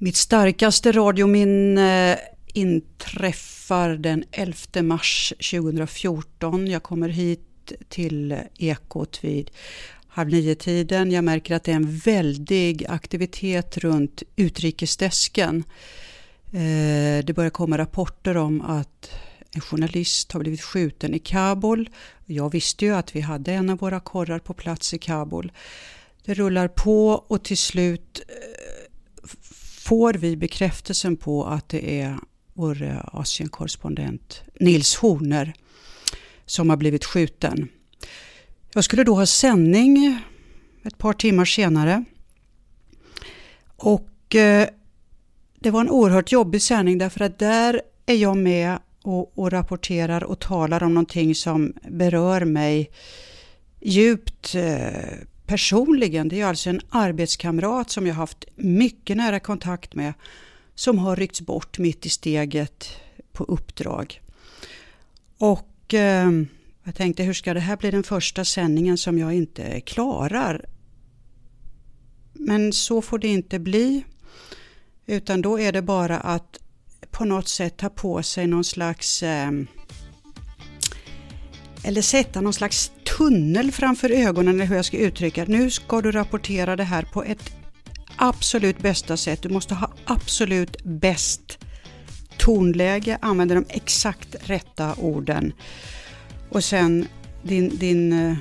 Mitt starkaste radiominne eh, inträffar den 11 mars 2014. Jag kommer hit till Ekot vid halv nio-tiden. Jag märker att det är en väldig aktivitet runt utrikesdesken. Eh, det börjar komma rapporter om att en journalist har blivit skjuten i Kabul. Jag visste ju att vi hade en av våra korrar på plats i Kabul. Det rullar på och till slut eh, får vi bekräftelsen på att det är vår eh, Asienkorrespondent Nils Horner som har blivit skjuten. Jag skulle då ha sändning ett par timmar senare. Och eh, det var en oerhört jobbig sändning därför att där är jag med och, och rapporterar och talar om någonting som berör mig djupt eh, personligen. Det är alltså en arbetskamrat som jag haft mycket nära kontakt med som har ryckts bort mitt i steget på uppdrag. Och eh, jag tänkte hur ska det här bli den första sändningen som jag inte klarar? Men så får det inte bli. Utan då är det bara att på något sätt ta på sig någon slags eh, eller sätta någon slags tunnel framför ögonen eller hur jag ska uttrycka Nu ska du rapportera det här på ett absolut bästa sätt. Du måste ha absolut bäst tonläge, använda de exakt rätta orden. Och sen din, din eh,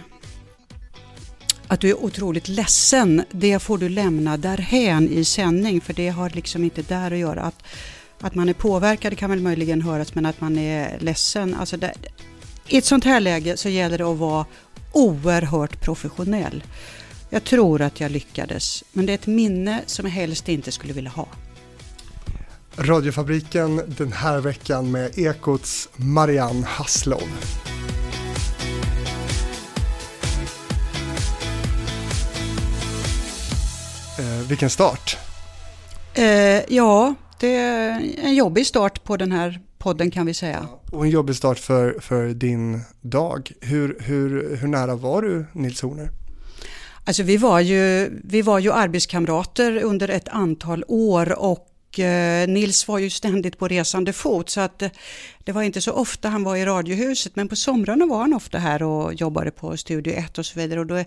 att du är otroligt ledsen, det får du lämna därhän i sändning för det har liksom inte där att göra. Att, att man är påverkad kan väl möjligen höras men att man är ledsen. Alltså det, i ett sånt här läge så gäller det att vara oerhört professionell. Jag tror att jag lyckades, men det är ett minne som jag helst inte skulle vilja ha. Radiofabriken den här veckan med Ekots Marianne Hasslov. Eh, vilken start! Eh, ja, det är en jobbig start på den här podden kan vi säga. Och en jobbig start för, för din dag. Hur, hur, hur nära var du Nils Horner? Alltså vi var ju, vi var ju arbetskamrater under ett antal år och eh, Nils var ju ständigt på resande fot så att eh, det var inte så ofta han var i Radiohuset men på somrarna var han ofta här och jobbade på Studio 1 och så vidare. Och då,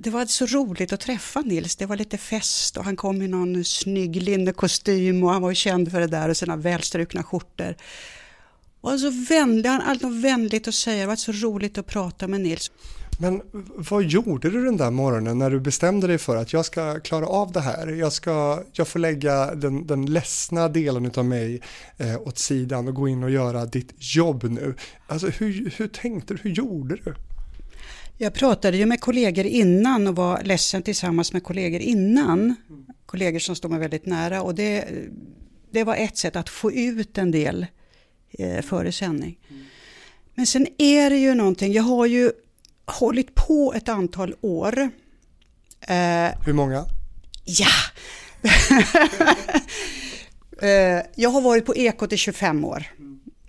det var så roligt att träffa Nils. Det var lite fest och han kom i någon snygg linnekostym och han var ju känd för det där och sina välstrukna skjortor. Och så vänlig, han hade något vänligt att säga. Det var så roligt att prata med Nils. Men vad gjorde du den där morgonen när du bestämde dig för att jag ska klara av det här? Jag, ska, jag får lägga den, den ledsna delen av mig eh, åt sidan och gå in och göra ditt jobb nu. Alltså hur, hur tänkte du? Hur gjorde du? Jag pratade ju med kollegor innan och var ledsen tillsammans med kollegor innan. Kollegor som står mig väldigt nära och det, det var ett sätt att få ut en del eh, före sändning. Men sen är det ju någonting, jag har ju hållit på ett antal år. Eh, Hur många? Ja! eh, jag har varit på Ekot i 25 år.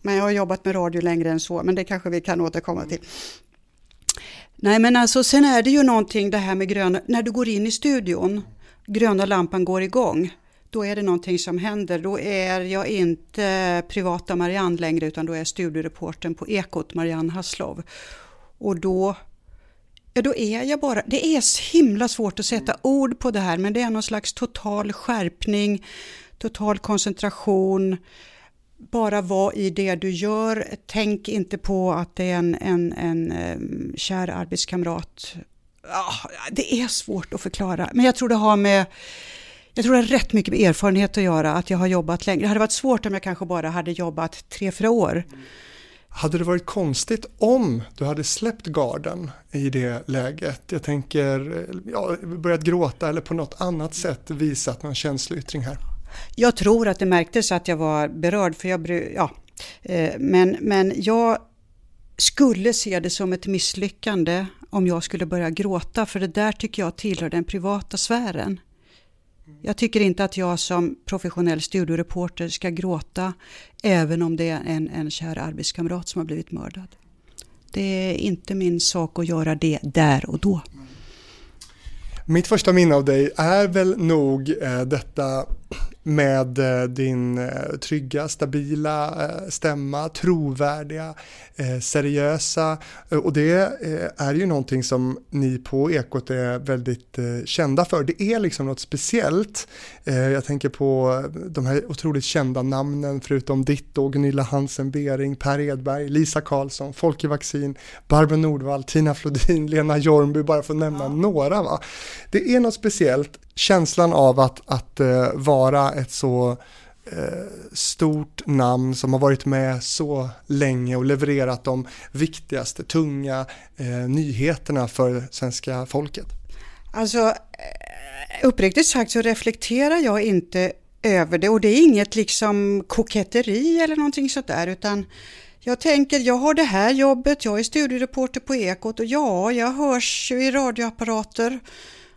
Men jag har jobbat med radio längre än så, men det kanske vi kan återkomma till. Nej men alltså sen är det ju någonting det här med gröna, när du går in i studion, gröna lampan går igång, då är det någonting som händer. Då är jag inte privata Marianne längre utan då är jag studioreporten på Ekot, Marianne Haslov. Och då, ja, då är jag bara, det är så himla svårt att sätta ord på det här men det är någon slags total skärpning, total koncentration, bara vara i det du gör. Tänk inte på att det är en, en, en um, kär arbetskamrat. Ah, det är svårt att förklara, men jag tror det har med jag tror det har rätt mycket med erfarenhet att göra, att jag har jobbat länge. Det hade varit svårt om jag kanske bara hade jobbat tre, fyra år. Hade det varit konstigt om du hade släppt garden i det läget? Jag tänker, eh, ja, börjat gråta eller på något annat sätt visat någon känsloyttring här? Jag tror att det märktes att jag var berörd, för jag, ja, eh, men, men jag skulle se det som ett misslyckande om jag skulle börja gråta, för det där tycker jag tillhör den privata sfären. Jag tycker inte att jag som professionell studioreporter ska gråta även om det är en, en kär arbetskamrat som har blivit mördad. Det är inte min sak att göra det där och då. Mitt första minne av dig är väl nog eh, detta med eh, din eh, trygga, stabila eh, stämma, trovärdiga, seriösa och det är ju någonting som ni på Ekot är väldigt kända för. Det är liksom något speciellt. Jag tänker på de här otroligt kända namnen förutom ditt då, Gunilla Hansen Bering, Per Edberg, Lisa Karlsson, Folke Vaccin, Barbro Nordvall, Tina Flodin, Lena Jornby, bara för att nämna ja. några. Va? Det är något speciellt, känslan av att, att uh, vara ett så eh, stort namn som har varit med så länge och levererat de viktigaste, tunga eh, nyheterna för svenska folket. Alltså, eh, uppriktigt sagt så reflekterar jag inte över det och det är inget liksom koketteri eller någonting sånt där utan jag tänker, jag har det här jobbet, jag är studiereporter på Ekot och ja, jag hörs ju i radioapparater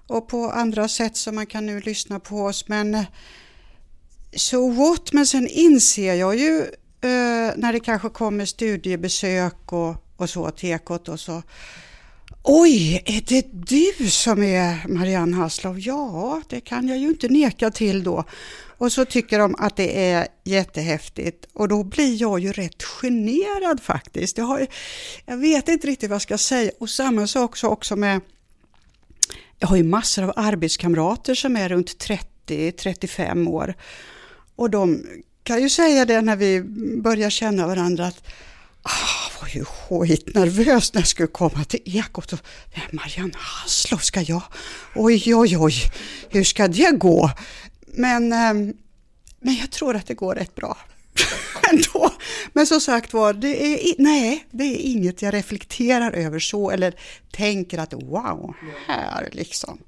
och på andra sätt som man kan nu lyssna på oss. Men eh, so what? Men sen inser jag ju eh, när det kanske kommer studiebesök och, och så till Ekot och så Oj, är det du som är Marianne Hasslov? Ja, det kan jag ju inte neka till då. Och så tycker de att det är jättehäftigt och då blir jag ju rätt generad faktiskt. Jag, har, jag vet inte riktigt vad jag ska säga och samma sak också med jag har ju massor av arbetskamrater som är runt 30-35 år och de kan ju säga det när vi börjar känna varandra att ah, var ju skitnervös när jag skulle komma till Ekot. Och, Marianne Hasslow ska jag? Oj, oj, oj, hur ska det gå? Men, eh, men jag tror att det går rätt bra. Ändå. Men som sagt var, det är, nej, det är inget jag reflekterar över så eller tänker att wow, här liksom.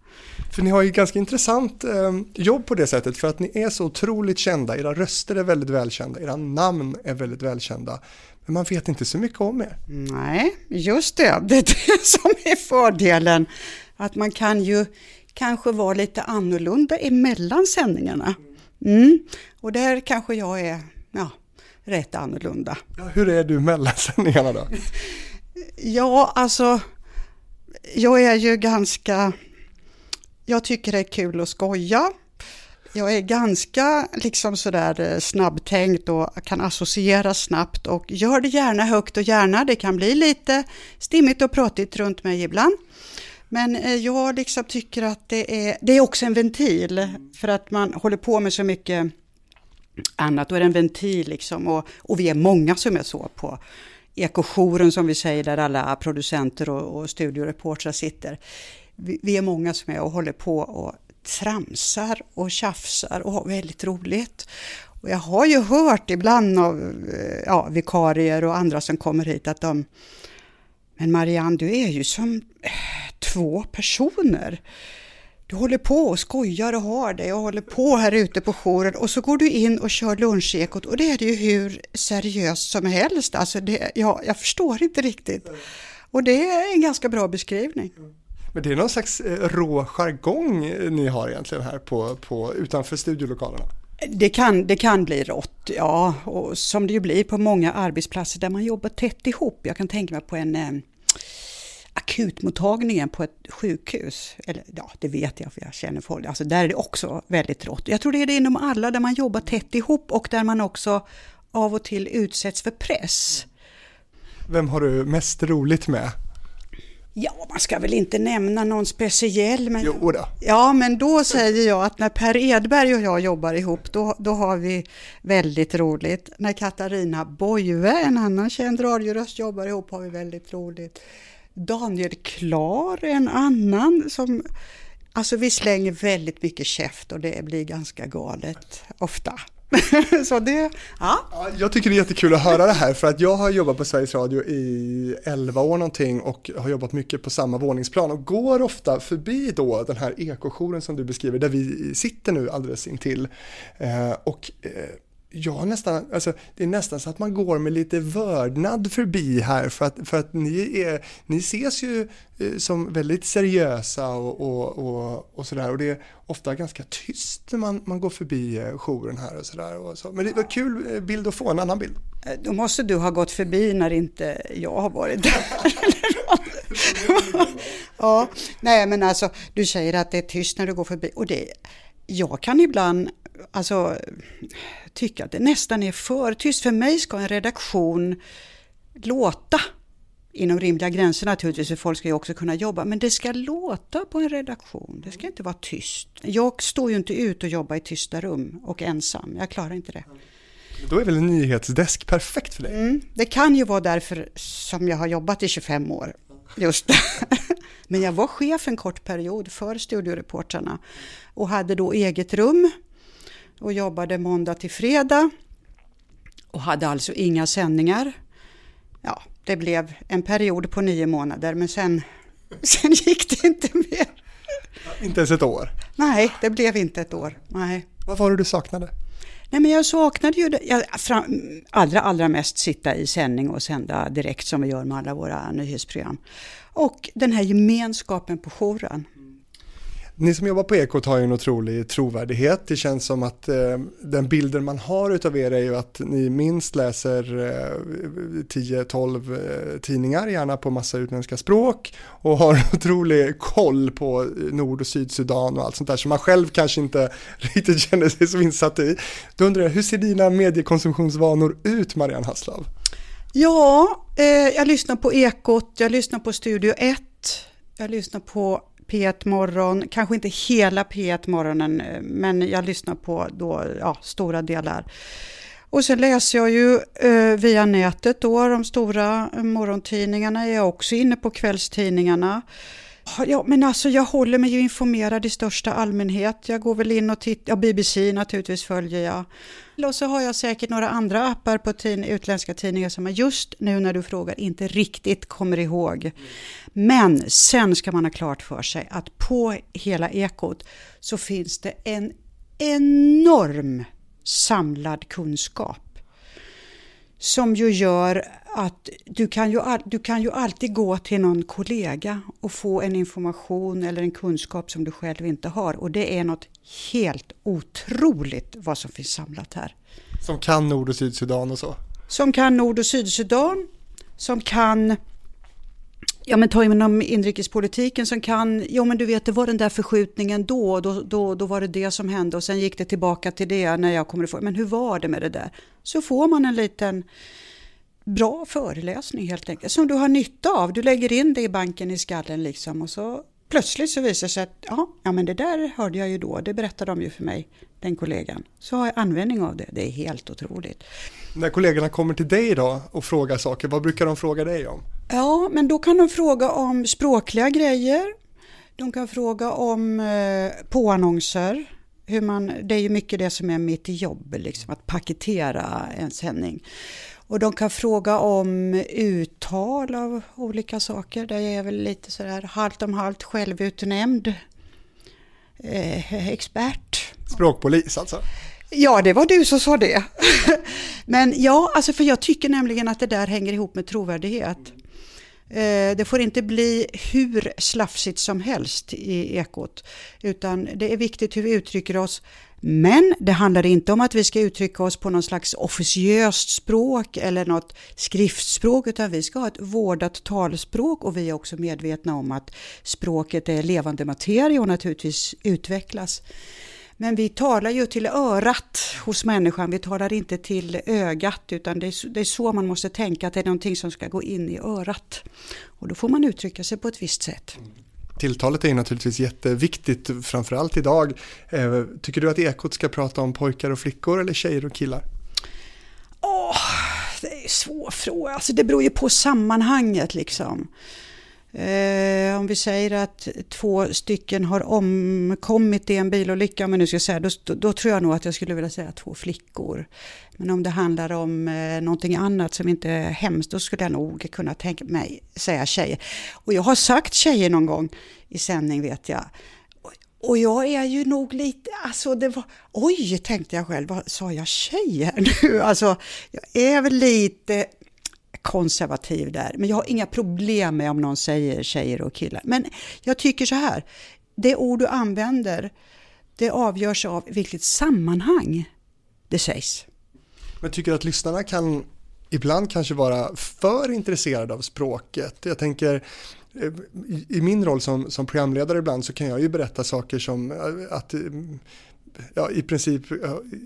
För ni har ju ganska intressant eh, jobb på det sättet för att ni är så otroligt kända, era röster är väldigt välkända, era namn är väldigt välkända. Men man vet inte så mycket om er. Nej, just det, det är det som är fördelen. Att man kan ju kanske vara lite annorlunda emellan sändningarna. Mm. Och där kanske jag är ja, rätt annorlunda. Ja, hur är du mellan sändningarna då? ja, alltså jag är ju ganska, jag tycker det är kul att skoja. Jag är ganska liksom sådär eh, snabbtänkt och kan associera snabbt och gör det gärna högt och gärna. Det kan bli lite stimmigt och pratigt runt mig ibland. Men eh, jag liksom tycker att det är, det är också en ventil för att man håller på med så mycket annat. Då är det en ventil liksom och, och vi är många som är så på ekojouren som vi säger där alla producenter och, och studioreportrar sitter. Vi, vi, är många som är och håller på och tramsar och tjafsar och har väldigt roligt. Och jag har ju hört ibland av eh, ja, vikarier och andra som kommer hit att de Men Marianne, du är ju som eh, två personer. Du håller på och skojar och har det och håller på här ute på jouren och så går du in och kör lunchekot och det är det ju hur seriöst som helst. Alltså det, ja, jag förstår inte riktigt. Och det är en ganska bra beskrivning. Men det är någon slags eh, rå jargong ni har egentligen här på, på, utanför studiolokalerna? Det kan, det kan bli rått, ja, och som det ju blir på många arbetsplatser där man jobbar tätt ihop. Jag kan tänka mig på en eh, akutmottagningen på ett sjukhus, eller ja, det vet jag för jag känner folk, alltså där är det också väldigt rått. Jag tror det är det inom alla där man jobbar tätt ihop och där man också av och till utsätts för press. Vem har du mest roligt med? Ja, man ska väl inte nämna någon speciell. Men, jo då. Ja, men då säger jag att när Per Edberg och jag jobbar ihop, då, då har vi väldigt roligt. När Katarina Boive, en annan känd radioröst, jobbar ihop har vi väldigt roligt. Daniel Klar, en annan som Alltså vi slänger väldigt mycket käft och det blir ganska galet ofta. så det, ja. Jag tycker det är jättekul att höra det här för att jag har jobbat på Sveriges Radio i 11 år någonting och har jobbat mycket på samma våningsplan och går ofta förbi då den här ekojouren som du beskriver där vi sitter nu alldeles intill. Eh, och eh, ja, nästan, alltså, det är nästan så att man går med lite vördnad förbi här för att, för att ni, är, ni ses ju eh, som väldigt seriösa och, och, och, och sådär och det är ofta ganska tyst när man, man går förbi eh, jouren här och sådär. Så. Men det var kul eh, bild att få, en annan bild. Då måste du ha gått förbi när inte jag har varit där. ja, nej men alltså du säger att det är tyst när du går förbi och det jag kan ibland alltså, tycka att det nästan är för tyst. För mig ska en redaktion låta inom rimliga gränser naturligtvis, för folk ska ju också kunna jobba, men det ska låta på en redaktion. Det ska inte vara tyst. Jag står ju inte ut och jobbar i tysta rum och ensam. Jag klarar inte det. Då är väl en nyhetsdesk perfekt för dig? Mm, det kan ju vara därför som jag har jobbat i 25 år. Just. Men jag var chef en kort period för studioreportrarna och hade då eget rum och jobbade måndag till fredag och hade alltså inga sändningar. Ja, det blev en period på nio månader men sen, sen gick det inte mer. Inte ens ett år? Nej, det blev inte ett år. Nej. Vad var det du saknade? Nej, men jag saknade ju jag, fram, allra, allra mest sitta i sändning och sända direkt som vi gör med alla våra nyhetsprogram. Och den här gemenskapen på jouren. Ni som jobbar på Ekot har ju en otrolig trovärdighet. Det känns som att eh, den bilden man har utav er är ju att ni minst läser eh, 10-12 eh, tidningar, gärna på massa utländska språk och har otrolig koll på eh, Nord och Sydsudan och allt sånt där som man själv kanske inte riktigt känner sig så insatt i. Då undrar jag, hur ser dina mediekonsumtionsvanor ut Marianne Hasslav? Ja, eh, jag lyssnar på Ekot, jag lyssnar på Studio 1, jag lyssnar på P1 Morgon, kanske inte hela P1 Morgonen, men jag lyssnar på då, ja, stora delar. Och sen läser jag ju eh, via nätet då, de stora morgontidningarna. Jag är också inne på kvällstidningarna. Ja, men alltså jag håller mig ju informerad i största allmänhet. Jag går väl in och tittar, ja, BBC naturligtvis följer jag. Och så har jag säkert några andra appar på tid, utländska tidningar som jag just nu när du frågar inte riktigt kommer ihåg. Men sen ska man ha klart för sig att på hela Ekot så finns det en enorm samlad kunskap som ju gör att du kan ju, du kan ju alltid gå till någon kollega och få en information eller en kunskap som du själv inte har. Och det är något helt otroligt vad som finns samlat här. Som kan Nord och Sydsudan och så? Som kan Nord och Sydsudan, som kan Ja men ta inom inrikespolitiken som kan, jo men du vet det var den där förskjutningen då, då, då, då var det det som hände och sen gick det tillbaka till det när jag kommer ifrån, men hur var det med det där? Så får man en liten bra föreläsning helt enkelt som du har nytta av. Du lägger in det i banken i skallen liksom och så plötsligt så visar det sig att ja, ja men det där hörde jag ju då, det berättade de ju för mig, den kollegan. Så har jag användning av det, det är helt otroligt. När kollegorna kommer till dig då och frågar saker, vad brukar de fråga dig om? Ja, men då kan de fråga om språkliga grejer, de kan fråga om eh, påannonser, hur man, det är ju mycket det som är mitt jobb, liksom, att paketera en sändning. Och de kan fråga om uttal av olika saker. Jag är väl lite sådär halvt om halvt självutnämnd eh, expert. Språkpolis alltså? Ja, det var du som sa det. Men ja, alltså för jag tycker nämligen att det där hänger ihop med trovärdighet. Eh, det får inte bli hur slafsigt som helst i ekot, utan det är viktigt hur vi uttrycker oss men det handlar inte om att vi ska uttrycka oss på någon slags officiöst språk eller något skriftspråk utan vi ska ha ett vårdat talspråk och vi är också medvetna om att språket är levande materia och naturligtvis utvecklas. Men vi talar ju till örat hos människan, vi talar inte till ögat utan det är, det är så man måste tänka att det är någonting som ska gå in i örat. Och då får man uttrycka sig på ett visst sätt. Tilltalet är naturligtvis jätteviktigt, framförallt idag. Eh, tycker du att Ekot ska prata om pojkar och flickor eller tjejer och killar? Åh, det är en svår fråga. Alltså det beror ju på sammanhanget liksom. Eh, om vi säger att två stycken har omkommit i en bilolycka, men nu ska jag säga, då, då, tror jag nog att jag skulle vilja säga två flickor. Men om det handlar om eh, någonting annat som inte är hemskt, då skulle jag nog kunna tänka mig säga tjejer. Och jag har sagt tjejer någon gång i sändning vet jag. Och jag är ju nog lite, alltså det var, oj tänkte jag själv, vad sa jag tjejer nu? Alltså jag är väl lite konservativ där. Men jag har inga problem med om någon säger tjejer och killar. Men jag tycker så här, det ord du använder, det avgörs av vilket sammanhang det sägs. Men tycker du att lyssnarna kan ibland kanske vara för intresserade av språket? Jag tänker, eh, i min roll som, som programledare ibland så kan jag ju berätta saker som eh, att eh, ja, i princip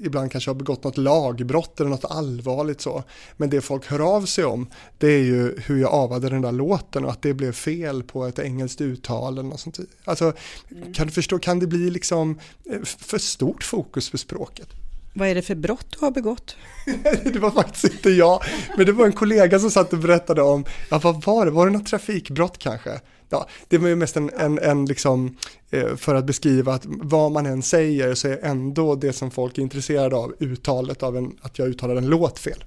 ibland kanske har begått något lagbrott eller något allvarligt så. Men det folk hör av sig om det är ju hur jag avade den där låten och att det blev fel på ett engelskt uttal eller något sånt. Alltså, mm. kan du förstå, kan det bli liksom eh, för stort fokus på språket? Vad är det för brott du har begått? det var faktiskt inte jag, men det var en kollega som satt och berättade om, ja vad var det, var det något trafikbrott kanske? Ja, det var ju mest en, en, en liksom, eh, för att beskriva att vad man än säger så är ändå det som folk är intresserade av uttalet av en, att jag uttalar en låt fel.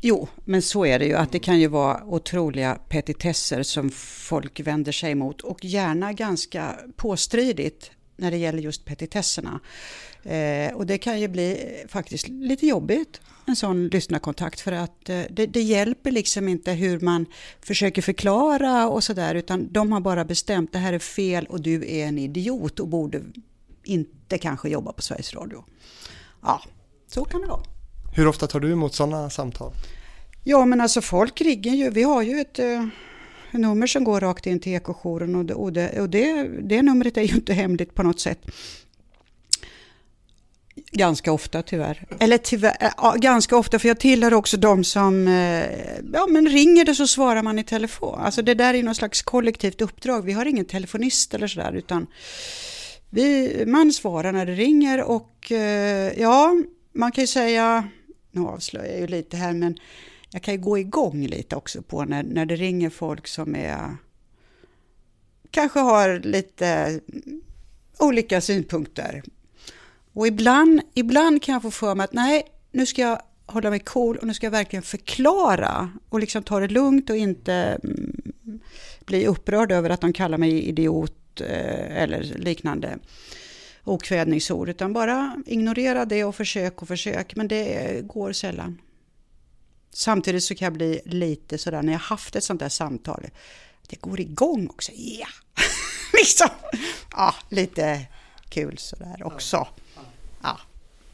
Jo, men så är det ju att det kan ju vara otroliga petitesser som folk vänder sig emot och gärna ganska påstridigt när det gäller just petitesserna. Eh, och det kan ju bli faktiskt lite jobbigt, en sån lyssnarkontakt, för att eh, det, det, hjälper liksom inte hur man försöker förklara och sådär, utan de har bara bestämt det här är fel och du är en idiot och borde inte kanske jobba på Sveriges Radio. Ja, så kan det vara. Hur ofta tar du emot sådana samtal? Ja, men alltså folk ringer ju. Vi har ju ett eh, nummer som går rakt in till ekojouren och, det, och, det, och det, det numret är ju inte hemligt på något sätt. Ganska ofta tyvärr. Eller tyvärr, eh, ja, ganska ofta för jag tillhör också de som, eh, ja men ringer det så svarar man i telefon. Alltså det där är någon slags kollektivt uppdrag. Vi har ingen telefonist eller sådär utan vi, man svarar när det ringer och eh, ja, man kan ju säga, nu avslöjar jag ju lite här men jag kan ju gå igång lite också på när, när det ringer folk som är kanske har lite olika synpunkter och ibland, ibland kan jag få för mig att nej, nu ska jag hålla mig cool och nu ska jag verkligen förklara och liksom ta det lugnt och inte mm, bli upprörd över att de kallar mig idiot eh, eller liknande okvädningsord, utan bara ignorera det och försök och försök, men det går sällan. Samtidigt så kan jag bli lite sådär när jag haft ett sånt där samtal, det går igång också, ja! Yeah. liksom, ja, lite kul sådär också. Ja.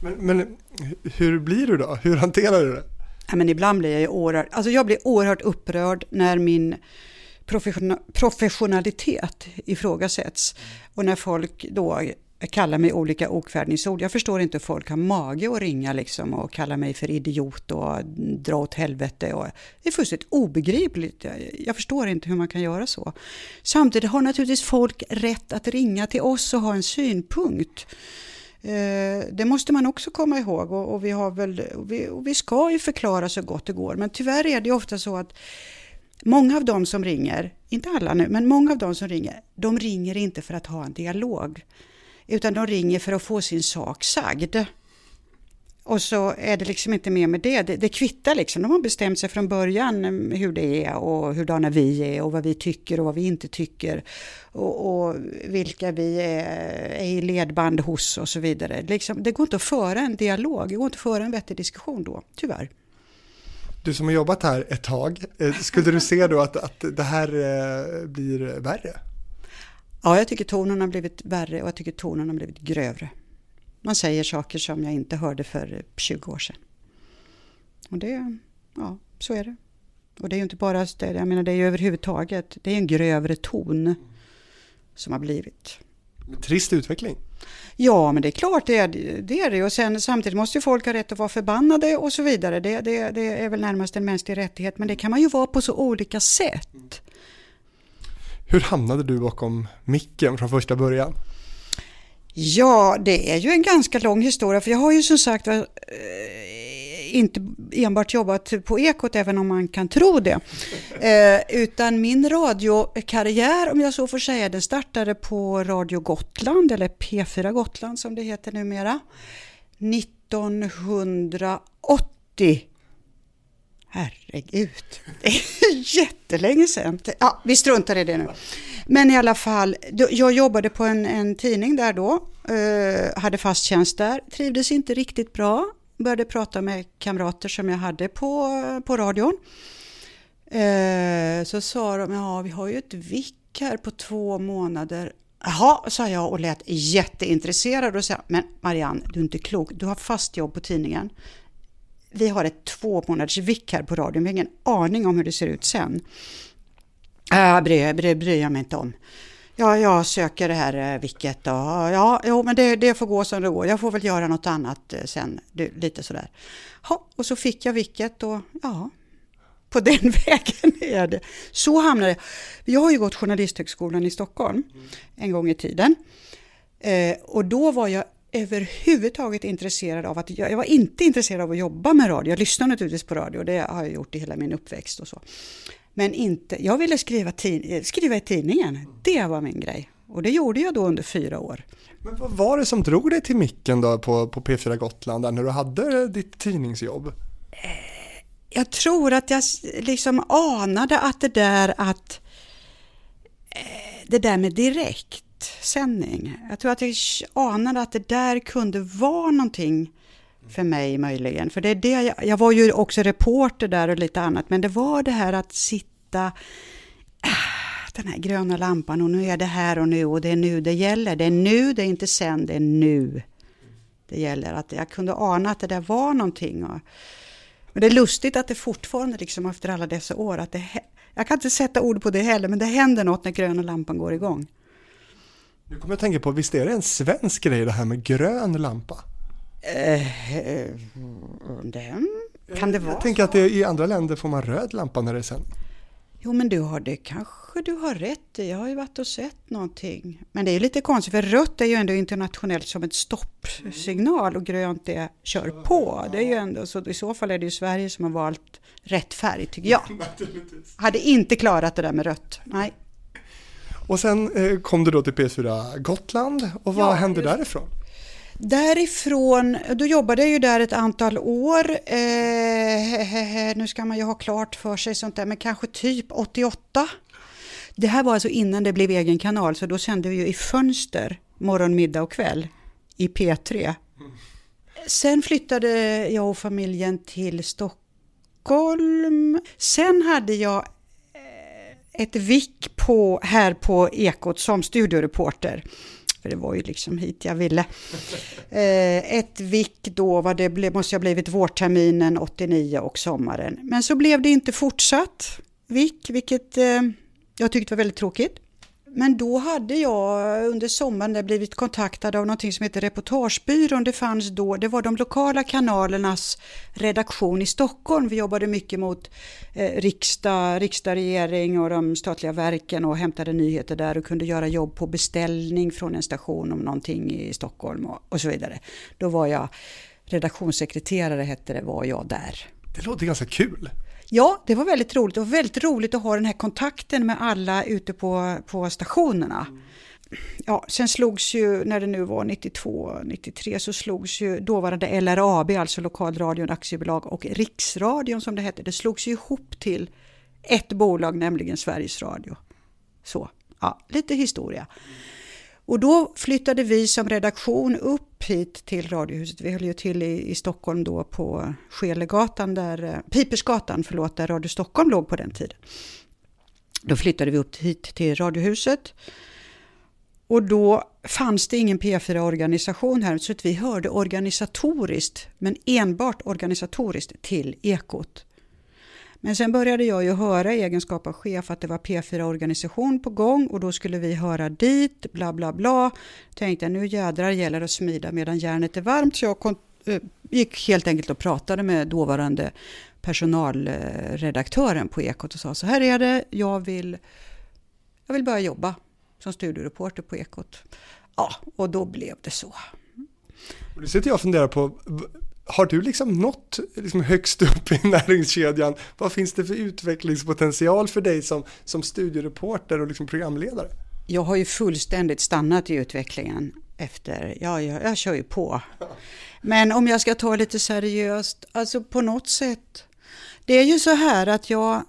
Men, men hur blir du då? Hur hanterar du det? Ja, men ibland blir jag ju oerhört, alltså jag blir oerhört upprörd när min professionalitet ifrågasätts. Och när folk då kallar mig olika okvädningsord. Jag förstår inte hur folk har mage att ringa liksom och kalla mig för idiot och dra åt helvete. Och det är fullständigt obegripligt. Jag förstår inte hur man kan göra så. Samtidigt har naturligtvis folk rätt att ringa till oss och ha en synpunkt. Eh, det måste man också komma ihåg och, och vi, har väl, och vi, och vi ska ju förklara så gott det går. Men tyvärr är det ofta så att många av dem som ringer, inte alla nu, men många av dem som ringer, de ringer inte för att ha en dialog. Utan de ringer för att få sin sak sagd. Och så är det liksom inte mer med det. det. Det kvittar liksom. De har bestämt sig från början mm, hur det är och hurdana vi är och vad vi tycker och vad vi inte tycker. Och, och vilka vi är, är, i ledband hos och så vidare. Liksom, det går inte att föra en dialog, det går inte att föra en vettig diskussion då, tyvärr. Du som har jobbat här ett tag, eh, skulle du se då att, att det här eh, blir värre? Ja, jag tycker tonen har blivit värre och jag tycker tonen har blivit grövre. Man säger saker som jag inte hörde för 20 år sedan. Och det, ja, så är det. Och det är ju inte bara det, jag menar det är ju överhuvudtaget, det är en grövre ton som har blivit. Trist utveckling. Ja, men det är klart det är det. Är det. Och sen, samtidigt måste ju folk ha rätt att vara förbannade och så vidare. Det, det, det är väl närmast en mänsklig rättighet, men det kan man ju vara på så olika sätt. Hur hamnade du bakom micken från första början? Ja, det är ju en ganska lång historia för jag har ju som sagt eh, inte enbart jobbat på Ekot, även om man kan tro det. Eh, utan min radiokarriär, om jag så får säga, den startade på Radio Gotland, eller P4 Gotland som det heter numera, 1980. Herregud, det är jättelänge sedan. Ja, vi struntar i det nu. Men i alla fall, jag jobbade på en, en tidning där då, eh, hade fast tjänst där, trivdes inte riktigt bra, började prata med kamrater som jag hade på, på radion. Eh, så sa de, ja vi har ju ett vick här på två månader. Jaha, sa jag och lät jätteintresserad och sa, men Marianne, du är inte klok, du har fast jobb på tidningen. Vi har ett två månaders vick här på radion, vi har ingen aning om hur det ser ut sen. Äh, bryr, bryr, bryr jag mig inte om. Ja, jag söker det här eh, vicket och ja, jo, men det, det får gå som det går. Jag får väl göra något annat eh, sen, lite sådär. Ja, och så fick jag vicket och ja, på den vägen är det. Så hamnade jag. Jag har ju gått Journalisthögskolan i Stockholm mm. en gång i tiden. Eh, och då var jag överhuvudtaget intresserad av att, jag, var inte intresserad av att jobba med radio. Jag lyssnar naturligtvis på radio, det har jag gjort i hela min uppväxt och så. Men inte, jag ville skriva, skriva i tidningen, det var min grej. Och det gjorde jag då under fyra år. Men vad var det som drog dig till micken då på, på P4 Gotland när du hade ditt tidningsjobb? Eh, jag tror att jag liksom anade att det där att eh, det där med direktsändning. Jag tror att jag anade att det där kunde vara någonting för mig möjligen. För det är det jag, jag var ju också reporter där och lite annat, men det var det här att sitta äh, den här gröna lampan och nu är det här och nu och det är nu det gäller. Det är nu, det är inte sen, det är nu det gäller. Att jag kunde ana att det där var någonting. Och, men det är lustigt att det fortfarande, liksom efter alla dessa år, att det, jag kan inte sätta ord på det heller, men det händer något när gröna lampan går igång. Nu kommer jag tänka på, visst är det en svensk grej det här med grön lampa? Eh, eh det kan det vara Jag tänker att det, i andra länder får man röd lampa när det är sen. Jo men du har det kanske du har rätt i. Jag har ju varit och sett någonting. Men det är lite konstigt för rött är ju ändå internationellt som ett stoppsignal och grönt är kör på. Det är ju ändå så i så fall är det ju Sverige som har valt rätt färg tycker jag. Hade inte klarat det där med rött. Nej. Och sen eh, kom du då till P4 Gotland och vad ja, hände därifrån? Därifrån, då jobbade jag ju där ett antal år. Eh, nu ska man ju ha klart för sig sånt där, men kanske typ 88. Det här var alltså innan det blev egen kanal, så då sände vi ju i fönster morgon, middag och kväll i P3. Sen flyttade jag och familjen till Stockholm. Sen hade jag ett vick på, här på Ekot som studioreporter för det var ju liksom hit jag ville. Eh, ett vick då, vad det blev, måste ha blivit vårterminen 89 och sommaren. Men så blev det inte fortsatt vick, vilket eh, jag tyckte var väldigt tråkigt. Men då hade jag under sommaren blivit kontaktad av någonting som heter Reportagebyrån. Det fanns då, det var de lokala kanalernas redaktion i Stockholm. Vi jobbade mycket mot eh, riksdag, riksdag, regering och de statliga verken och hämtade nyheter där och kunde göra jobb på beställning från en station om någonting i Stockholm och, och så vidare. Då var jag redaktionssekreterare hette det, var jag där. Det låter ganska kul. Ja, det var väldigt roligt och väldigt roligt att ha den här kontakten med alla ute på, på stationerna. Mm. Ja, sen slogs ju, när det nu var 92, 93, så slogs ju dåvarande LRAB, alltså Lokalradion Aktiebolag och Riksradion som det hette, det slogs ju ihop till ett bolag, nämligen Sveriges Radio. Så, ja, lite historia. Och då flyttade vi som redaktion upp hit till Radiohuset. Vi höll ju till i, i Stockholm då på Skelegatan, där, eh, Pipersgatan, förlåt, där Radio Stockholm låg på den tiden. Då flyttade vi upp hit till Radiohuset. Och då fanns det ingen P4-organisation här, så att vi hörde organisatoriskt, men enbart organisatoriskt, till Ekot. Men sen började jag ju höra i egenskap av chef att det var P4-organisation på gång och då skulle vi höra dit, bla bla bla. Tänkte jag nu jädrar gäller det att smida medan järnet är varmt. Så jag kom, eh, gick helt enkelt och pratade med dåvarande personalredaktören på Ekot och sa så här är det, jag vill, jag vill börja jobba som studiereporter på Ekot. Ja, och då blev det så. Och nu sitter jag och funderar på, har du liksom nått liksom högst upp i näringskedjan? Vad finns det för utvecklingspotential för dig som, som studiereporter och liksom programledare? Jag har ju fullständigt stannat i utvecklingen efter, ja, jag, jag kör ju på. Men om jag ska ta lite seriöst, alltså på något sätt. Det är ju så här att jag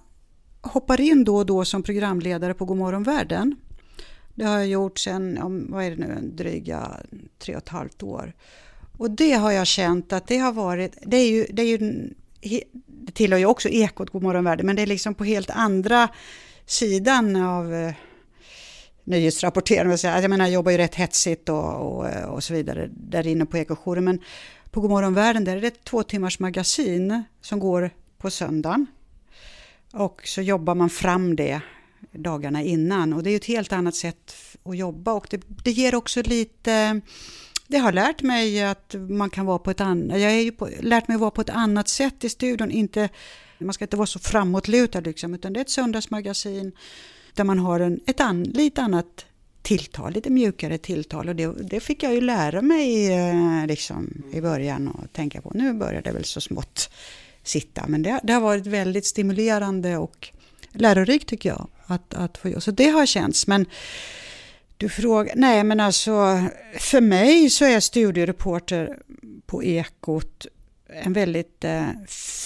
hoppar in då och då som programledare på Godmorgon världen. Det har jag gjort sedan, vad är det nu, dryga tre och ett halvt år. Och det har jag känt att det har varit, det är ju, det är ju det tillhör ju också Ekot, Godmorgon världen, men det är liksom på helt andra sidan av eh, nyhetsrapportering. Jag menar, jag jobbar ju rätt hetsigt och, och, eh, och så vidare där inne på Ekojouren, men på Godmorgon världen där är det ett två timmars magasin som går på söndagen. Och så jobbar man fram det dagarna innan och det är ju ett helt annat sätt att jobba och det, det ger också lite det har lärt mig att man kan vara på ett annat, jag har på, lärt mig att vara på ett annat sätt i studion, inte, man ska inte vara så framåtlutad liksom, utan det är ett söndagsmagasin där man har en, ett an, lite annat tilltal, lite mjukare tilltal och det, det fick jag ju lära mig eh, liksom, i början och tänka på. Nu börjar det väl så smått sitta, men det, det har varit väldigt stimulerande och lärorikt tycker jag att, att få. Så det har känts, men du frågar, nej men alltså för mig så är studiereporter på Ekot en väldigt eh,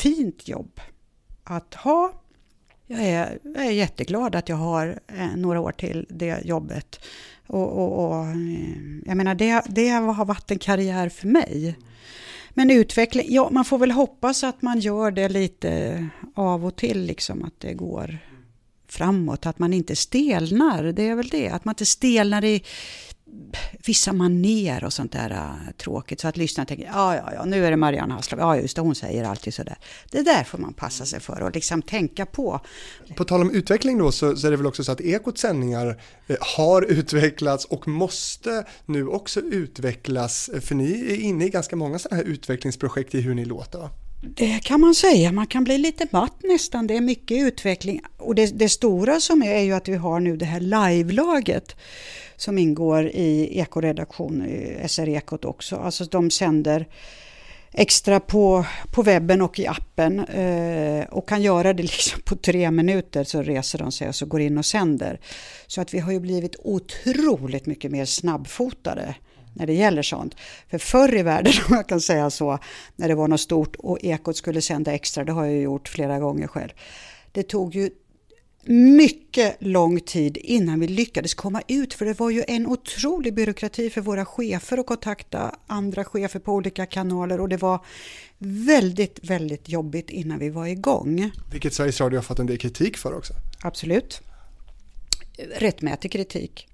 fint jobb att ha. Jag är, jag är jätteglad att jag har eh, några år till det jobbet. Och, och, och eh, jag menar det, det har varit en karriär för mig. Men utveckling, ja man får väl hoppas att man gör det lite av och till liksom att det går framåt, att man inte stelnar. Det är väl det, att man inte stelnar i vissa maner och sånt där uh, tråkigt. Så att lyssnarna tänker, ja, ja, ja, nu är det Marianne Hasslöf, ja just det, hon säger alltid sådär. Det där får man passa sig för och liksom tänka på. På tal om utveckling då, så, så är det väl också så att Ekots sändningar eh, har utvecklats och måste nu också utvecklas, för ni är inne i ganska många sådana här utvecklingsprojekt i hur ni låter? Det kan man säga, man kan bli lite matt nästan. Det är mycket utveckling. Och det, det stora som är, är ju att vi har nu det här live-laget som ingår i ekoredaktion, SR-ekot också. Alltså de sänder extra på, på webben och i appen eh, och kan göra det liksom på tre minuter så reser de sig och så går in och sänder. Så att vi har ju blivit otroligt mycket mer snabbfotade när det gäller sånt. För förr i världen, om jag kan säga så, när det var något stort och Ekot skulle sända extra, det har jag gjort flera gånger själv. Det tog ju mycket lång tid innan vi lyckades komma ut för det var ju en otrolig byråkrati för våra chefer att kontakta andra chefer på olika kanaler och det var väldigt, väldigt jobbigt innan vi var igång. Vilket Sveriges Radio har fått en del kritik för också. Absolut. Rättmätig kritik.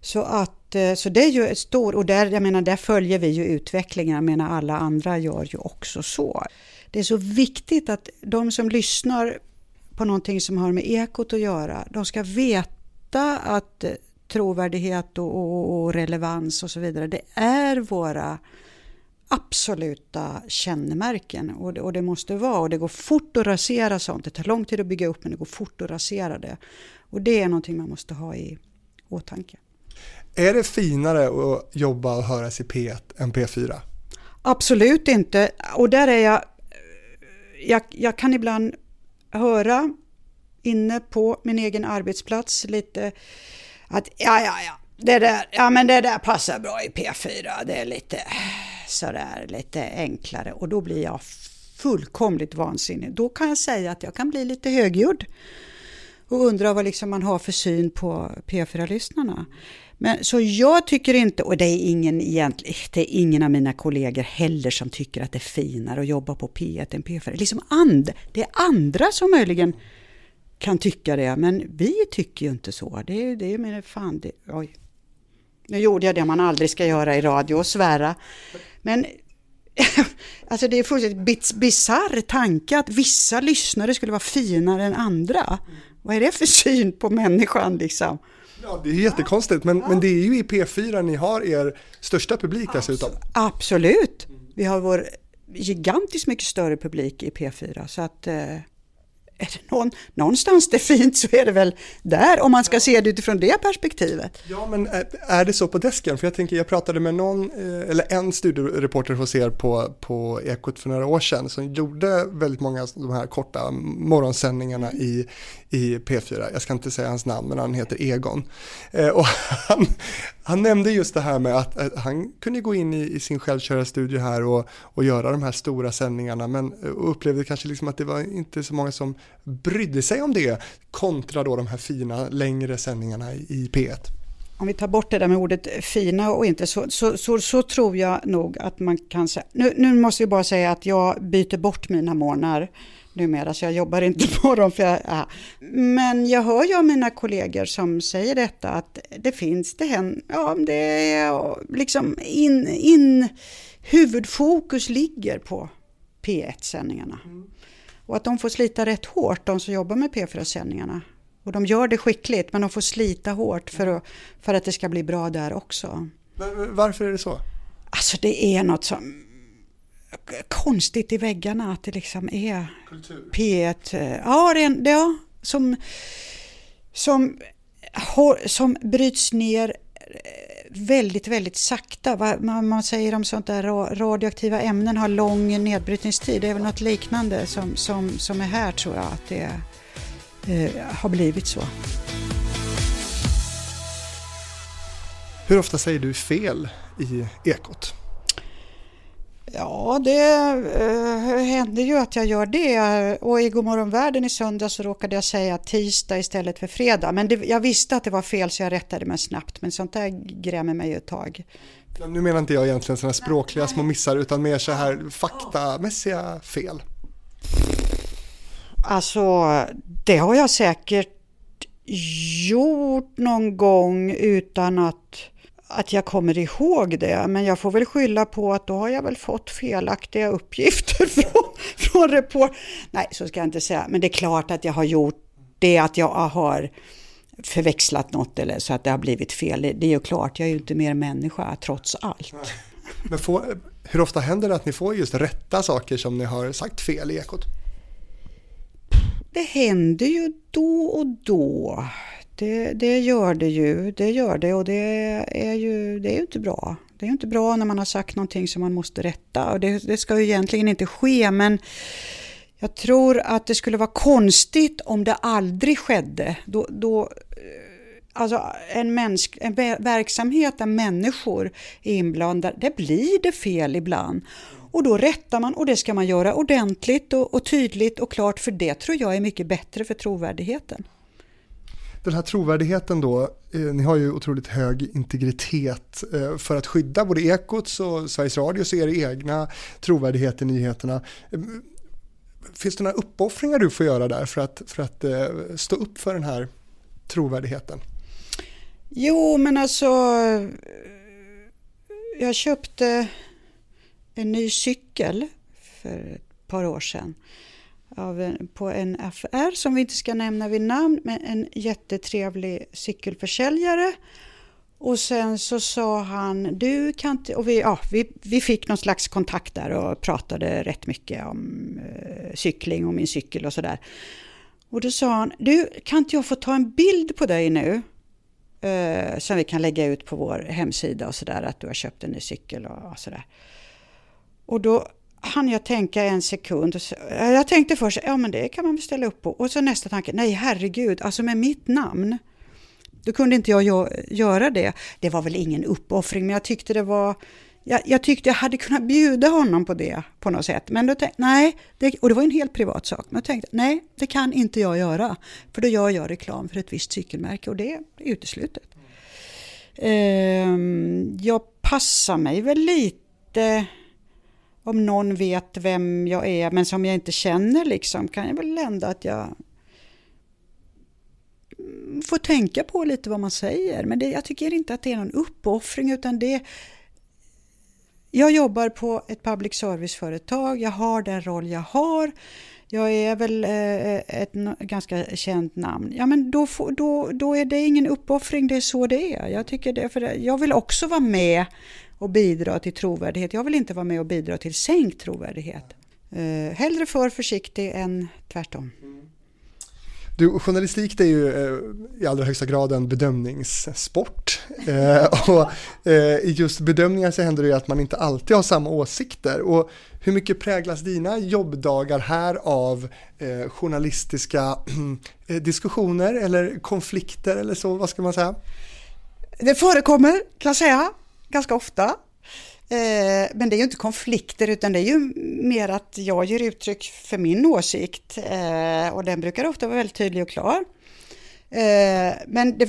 Så, att, Eh, så det är ju ett stort, och där, jag menar, där följer vi ju utvecklingen, jag menar alla andra gör ju också så. Det är så viktigt att de som lyssnar på någonting som har med ekot att göra, de ska veta att eh, trovärdighet och, och, och relevans och så vidare, det är våra absoluta kännemärken och det, och det måste vara och det går fort att rasera sånt. Det tar lång tid att bygga upp men det går fort att rasera det. Och det är någonting man måste ha i åtanke. Är det finare att jobba och höras i P1 än P4? Absolut inte. Och där är jag, jag, jag kan ibland höra inne på min egen arbetsplats lite att ja, ja, ja, det där, ja men det där passar bra i P4. Det är lite sådär lite enklare och då blir jag fullkomligt vansinnig. Då kan jag säga att jag kan bli lite högljudd och undra vad liksom man har för syn på P4-lyssnarna. Men, så jag tycker inte, och det är, ingen egentligen, det är ingen av mina kollegor heller som tycker att det är finare att jobba på P1 än P4. Liksom and, det är andra som möjligen kan tycka det, men vi tycker ju inte så. Det, det är fan, det, oj. Nu gjorde jag det man aldrig ska göra i radio och svära. Men alltså det är fullständigt bisarr tanke att vissa lyssnare skulle vara finare än andra. Vad är det för syn på människan liksom? Ja, det är jättekonstigt, men, ja. men det är ju i P4 ni har er största publik dessutom. Absolut! Vi har vår gigantiskt mycket större publik i P4 så att eh, är det någon, någonstans det är fint så är det väl där om man ska se det utifrån det perspektivet. Ja men eh, är det så på desken? För jag tänker jag pratade med någon, eh, eller en studiereporter hos er på, på Ekot för några år sedan som gjorde väldigt många av de här korta morgonsändningarna i, i P4. Jag ska inte säga hans namn men han heter Egon. Eh, och han, han nämnde just det här med att, att han kunde gå in i, i sin självkörarstudio här och, och göra de här stora sändningarna men eh, upplevde kanske liksom att det var inte så många som brydde sig om det kontra då de här fina längre sändningarna i P1. Om vi tar bort det där med ordet fina och inte så, så, så, så tror jag nog att man kan säga, nu, nu måste jag bara säga att jag byter bort mina morgnar numera, så jag jobbar inte på dem. För jag, ja. Men jag hör ju av mina kollegor som säger detta, att det finns, det händer, ja det är liksom in, in, huvudfokus ligger på P1-sändningarna. Mm. Och att de får slita rätt hårt, de som jobbar med P4-sändningarna. Och de gör det skickligt men de får slita hårt för att, för att det ska bli bra där också. Men varför är det så? Alltså det är något som konstigt i väggarna att det liksom är Kultur. P1. eh, Ja, det, ja som, som, som bryts ner eh, väldigt, väldigt sakta. Man, säger om sånt där radioaktiva ämnen har lång nedbrytningstid. Det är väl något liknande som, som, som är här tror jag att det eh, har blivit så. Hur ofta säger du fel i Ekot? Ja, det eh, händer ju att jag gör det. Och i Godmorgon världen i söndag så råkade jag säga tisdag istället för fredag. Men det, jag visste att det var fel så jag rättade mig snabbt. Men sånt där grämer mig ett tag. Nu menar inte jag egentligen sådana språkliga små missar utan mer så här faktamässiga fel. Alltså, det har jag säkert gjort någon gång utan att att jag kommer ihåg det, men jag får väl skylla på att då har jag väl fått felaktiga uppgifter från, från report. Nej, så ska jag inte säga, men det är klart att jag har gjort det, att jag har förväxlat något eller så att det har blivit fel. Det är ju klart, jag är ju inte mer människa trots allt. Men får, hur ofta händer det att ni får just rätta saker som ni har sagt fel i Ekot? Det händer ju då och då. Det, det, gör det ju, det gör det och det är ju, det är ju inte bra. Det är ju inte bra när man har sagt någonting som man måste rätta och det, det ska ju egentligen inte ske men jag tror att det skulle vara konstigt om det aldrig skedde. Då, då, eh, alltså en, mänsk, en verksamhet där människor är inblandade, det blir det fel ibland. Och då rättar man och det ska man göra ordentligt och, och tydligt och klart för det tror jag är mycket bättre för trovärdigheten den här trovärdigheten då, eh, ni har ju otroligt hög integritet eh, för att skydda både Ekots och Sveriges Radio så er egna trovärdighet i nyheterna. Eh, finns det några uppoffringar du får göra där för att, för att stå upp för den här trovärdigheten? Jo, men alltså jag köpte en ny cykel för ett par år sedan av en, på en affär som vi inte ska nämna vid namn, men en jättetrevlig cykelförsäljare. Och sen så sa han, du kan inte, och vi, ja, vi, vi fick någon slags kontakt där och pratade rätt mycket om eh, cykling och min cykel och sådär. Och då sa han, du kan inte jag få ta en bild på dig nu? Eh, som vi kan lägga ut på vår hemsida och sådär, att du har köpt en ny cykel och, och sådär. Och då hann jag tänka en sekund. Jag tänkte först, ja men det kan man väl ställa upp på. Och så nästa tanke, nej herregud, alltså med mitt namn. Då kunde inte jag göra det. Det var väl ingen uppoffring, men jag tyckte det var... Jag, jag, tyckte jag hade kunnat bjuda honom på det på något sätt. Men då tänkte nej, det, och det var en helt privat sak. Men jag tänkte, nej, det kan inte jag göra. För då gör jag reklam för ett visst cykelmärke och det är uteslutet. Eh, jag passar mig väl lite om någon vet vem jag är men som jag inte känner liksom kan jag väl ändå... att jag får tänka på lite vad man säger. Men det, jag tycker inte att det är någon uppoffring utan det jag jobbar på ett public service-företag, jag har den roll jag har. Jag är väl eh, eh, ett ganska känt namn. Ja, men då, får, då, då är det ingen uppoffring, det är så det är. Jag, tycker det, för jag vill också vara med och bidra till trovärdighet. Jag vill inte vara med och bidra till sänkt trovärdighet. Eh, hellre för försiktig än tvärtom. Du, journalistik det är ju eh, i allra högsta grad en bedömningssport. Eh, och eh, i just bedömningar så händer det ju att man inte alltid har samma åsikter. Och hur mycket präglas dina jobbdagar här av eh, journalistiska eh, diskussioner eller konflikter eller så, vad ska man säga? Det förekommer kan jag säga ganska ofta. Eh, men det är ju inte konflikter utan det är ju mer att jag ger uttryck för min åsikt eh, och den brukar ofta vara väldigt tydlig och klar. Eh, men det,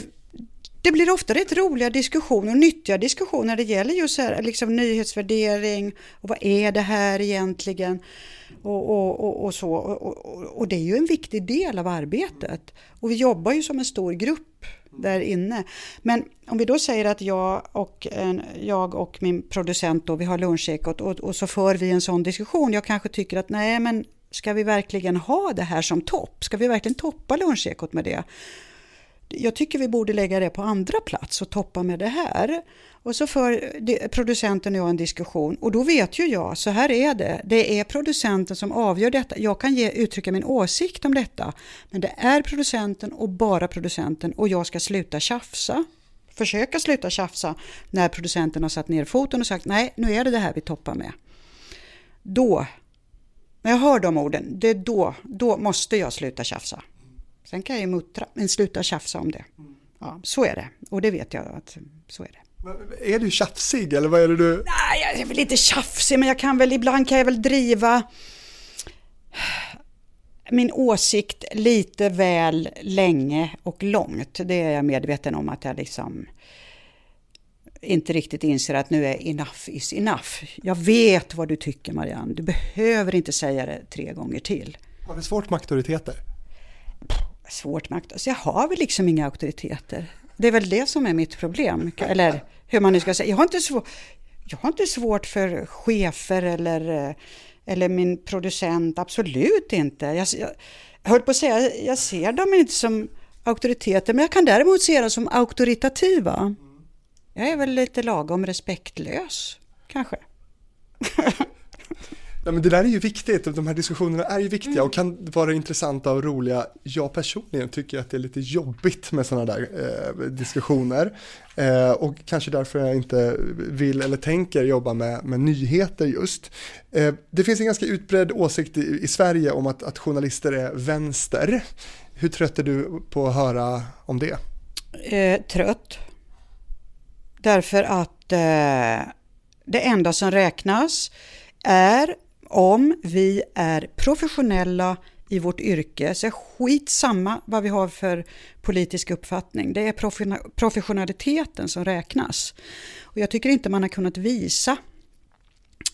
det blir ofta rätt roliga diskussioner och nyttiga diskussioner när det gäller just här, liksom nyhetsvärdering och vad är det här egentligen och, och, och, och så. Och, det är ju en viktig del av arbetet. Och vi jobbar ju som en stor grupp där inne. Men om vi då säger att jag och, jag och min producent då, vi har lunchekot och, och så för vi en sån diskussion. Jag kanske tycker att nej men Ska vi verkligen ha det här som topp? Ska vi verkligen toppa lunchekot med det? Jag tycker vi borde lägga det på andra plats och toppa med det här. Och så för producenten och jag en diskussion och då vet ju jag, så här är det. Det är producenten som avgör detta. Jag kan ge, uttrycka min åsikt om detta. Men det är producenten och bara producenten och jag ska sluta tjafsa. Försöka sluta tjafsa när producenten har satt ner foten och sagt nej, nu är det det här vi toppar med. Då, när jag hör de orden, det är då, då måste jag sluta tjafsa. Sen kan jag ju muttra, men sluta tjafsa om det. Ja, så är det. Och det vet jag att så är det. Är du tjafsig eller vad är det du? Nej, jag är väl inte tjafsig men jag kan väl ibland kan jag väl driva min åsikt lite väl länge och långt. Det är jag medveten om att jag liksom inte riktigt inser att nu är enough is enough. Jag vet vad du tycker Marianne, du behöver inte säga det tre gånger till. Har du svårt med auktoriteter? Svårt med? Jag har väl liksom inga auktoriteter. Det är väl det som är mitt problem. Eller hur man nu ska säga. Jag har inte, svår, jag har inte svårt för chefer eller, eh, eller min producent, absolut inte. Jag, jag, jag höll på att säga, jag ser dem inte som auktoriteter, men jag kan däremot se dem som auktoritativa. Jag är väl lite lagom respektlös, kanske. Ja, men det där är ju viktigt, de här diskussionerna är ju viktiga och kan vara intressanta och roliga. Jag personligen tycker att det är lite jobbigt med sådana där eh, diskussioner eh, och kanske därför jag inte vill eller tänker jobba med, med nyheter just. Eh, det finns en ganska utbredd åsikt i, i Sverige om att, att, journalister är vänster. Hur trött är du på att höra om det? Eh, trött. Därför att eh, det enda som räknas är om vi är professionella i vårt yrke, så är skitsamma vad vi har för politisk uppfattning. Det är professionaliteten som räknas. Och jag tycker inte man har kunnat visa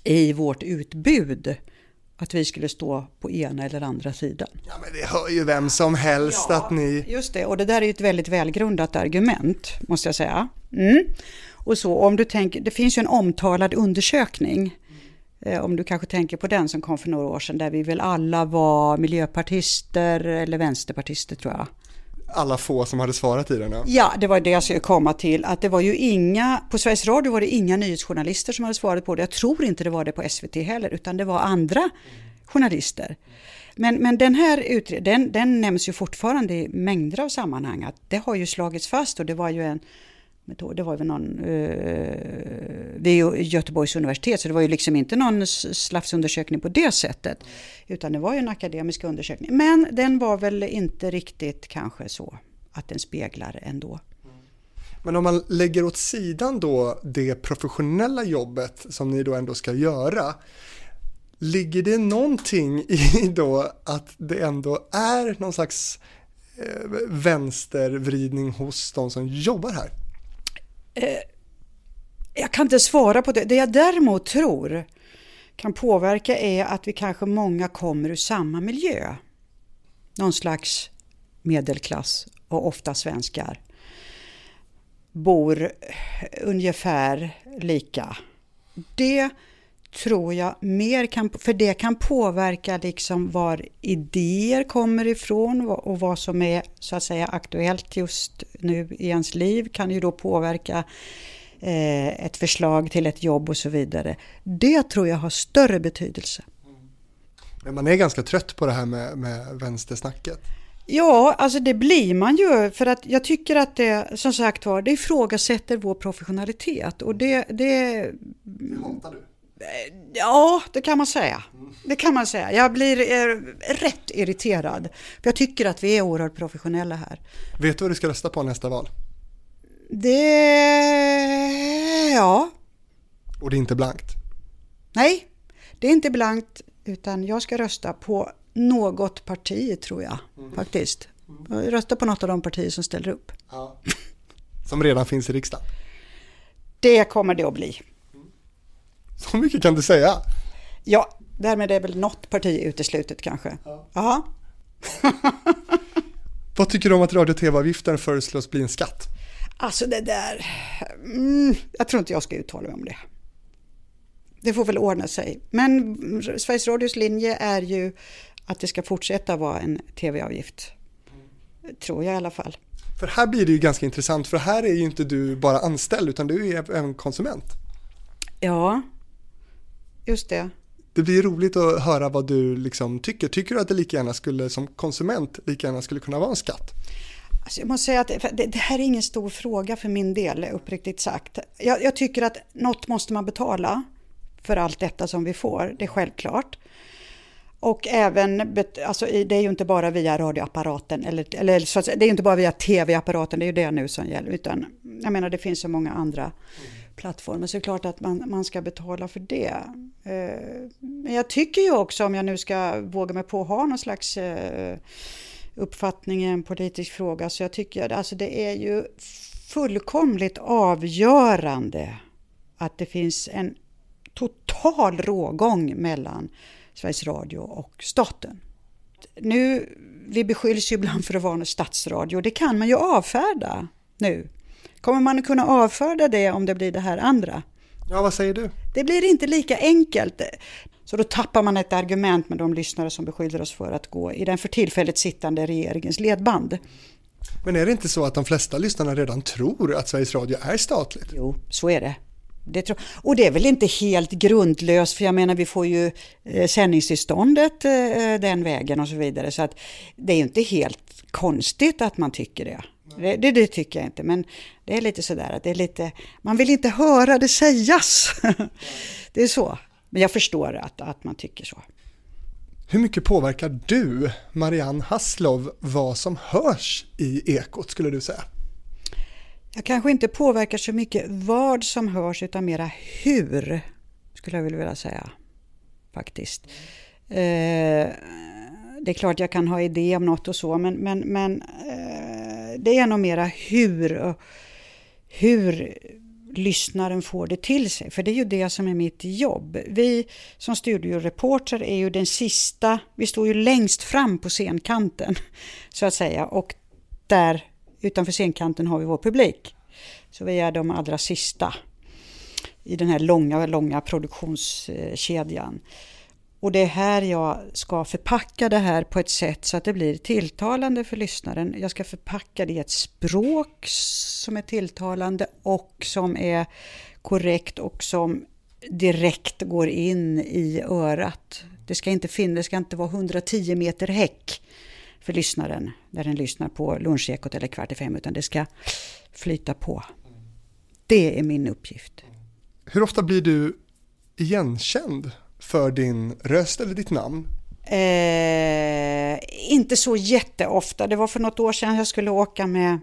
i vårt utbud att vi skulle stå på ena eller andra sidan. Ja, men det hör ju vem som helst ja, att ni... Just det, och det där är ju ett väldigt välgrundat argument, måste jag säga. Mm. Och så, om du tänker, det finns ju en omtalad undersökning om du kanske tänker på den som kom för några år sedan där vi väl alla var miljöpartister eller vänsterpartister tror jag. Alla få som hade svarat i den? Ja. ja, det var det jag skulle komma till. Att det var ju inga, på Sveriges Radio var det inga nyhetsjournalister som hade svarat på det. Jag tror inte det var det på SVT heller, utan det var andra journalister. Men, men den här utredningen, den, den nämns ju fortfarande i mängder av sammanhang. Att det har ju slagits fast och det var ju en metod. Det var väl någon, eh, det är ju Göteborgs universitet så det var ju liksom inte någon slafsundersökning på det sättet. Utan det var ju en akademisk undersökning. Men den var väl inte riktigt kanske så att den speglar ändå. Men om man lägger åt sidan då det professionella jobbet som ni då ändå ska göra. Ligger det någonting i då att det ändå är någon slags eh, vänstervridning hos de som jobbar här? Eh, jag kan inte svara på det. Det jag däremot tror kan påverka är att vi kanske många kommer ur samma miljö. Någon slags medelklass och ofta svenskar bor ungefär lika. Det tror jag mer kan, för det kan påverka liksom var idéer kommer ifrån och vad som är så att säga aktuellt just nu i ens liv kan ju då påverka eh, ett förslag till ett jobb och så vidare. Det tror jag har större betydelse. Men man är ganska trött på det här med, med vänstersnacket. Ja, alltså det blir man ju för att jag tycker att det som sagt var, det ifrågasätter vår professionalitet och det... Det, det hatar du? Ja, det kan man säga. Det kan man säga. Jag blir eh, rätt irriterad. För jag tycker att vi är oerhört professionella här. Vet du vad du ska rösta på nästa val? Det... Ja. Och det är inte blankt? Nej, det är inte blankt utan jag ska rösta på något parti tror jag mm. faktiskt. Jag röstar på något av de partier som ställer upp. Ja. Som redan finns i riksdagen? Det kommer det att bli. Så mycket kan du säga. Ja, därmed är väl något parti uteslutet kanske. Ja. Vad tycker du om att radio och tv-avgiften föreslås bli en skatt? Alltså det där, mm, jag tror inte jag ska uttala mig om det. Det får väl ordna sig. Men Sveriges Radios linje är ju att det ska fortsätta vara en tv-avgift. Tror jag i alla fall. För här blir det ju ganska intressant för här är ju inte du bara anställd utan du är även konsument. Ja, just det. Det blir roligt att höra vad du liksom tycker. Tycker du att det lika gärna skulle som konsument lika gärna skulle kunna vara en skatt? Alltså jag måste säga att det, det, här är ingen stor fråga för min del, uppriktigt sagt. Jag, jag, tycker att något måste man betala för allt detta som vi får, det är självklart. Och även, alltså det är ju inte bara via radioapparaten, eller, eller det är inte bara via tv-apparaten, det är ju det nu som gäller, utan jag menar det finns så många andra mm plattformen så det är klart att man, man ska betala för det. Eh, men jag tycker ju också, om jag nu ska våga mig på att ha någon slags eh, uppfattning i en politisk fråga, så jag tycker att alltså det är ju fullkomligt avgörande att det finns en total rågång mellan Sveriges Radio och staten. Nu, vi beskylls ju ibland för att vara en statsradio, det kan man ju avfärda nu. Kommer man kunna avfärda det om det blir det här andra? Ja, vad säger du? Det blir inte lika enkelt. Så då tappar man ett argument med de lyssnare som beskyller oss för att gå i den för tillfället sittande regeringens ledband. Men är det inte så att de flesta lyssnarna redan tror att Sveriges Radio är statligt? Jo, så är det. Det tror, och det är väl inte helt grundlöst för jag menar vi får ju eh, sändningstillståndet eh, den vägen och så vidare så att det är ju inte helt konstigt att man tycker det. Det, det. det, tycker jag inte men det är lite sådär att det är lite, man vill inte höra det sägas. det är så. Men jag förstår att, att man tycker så. Hur mycket påverkar du, Marianne Hasslov, vad som hörs i Ekot skulle du säga? Jag kanske inte påverkar så mycket vad som hörs utan mera hur, skulle jag vilja säga. Faktiskt. Eh, det är klart jag kan ha idé om något och så men, men, men eh, det är nog mera hur, eh, hur lyssnaren får det till sig. För det är ju det som är mitt jobb. Vi som studioreporter är ju den sista, vi står ju längst fram på scenkanten så att säga och där utanför scenkanten har vi vår publik. Så vi är de allra sista i den här långa, långa produktionskedjan. Och det är här jag ska förpacka det här på ett sätt så att det blir tilltalande för lyssnaren. Jag ska förpacka det i ett språk som är tilltalande och som är korrekt och som direkt går in i örat. Det ska inte finnas, det ska inte vara 110 meter häck för lyssnaren när den lyssnar på lunchekot eller kvart i fem utan det ska flyta på. Det är min uppgift. Hur ofta blir du igenkänd för din röst eller ditt namn? Eh, inte så jätteofta. Det var för något år sedan jag skulle åka med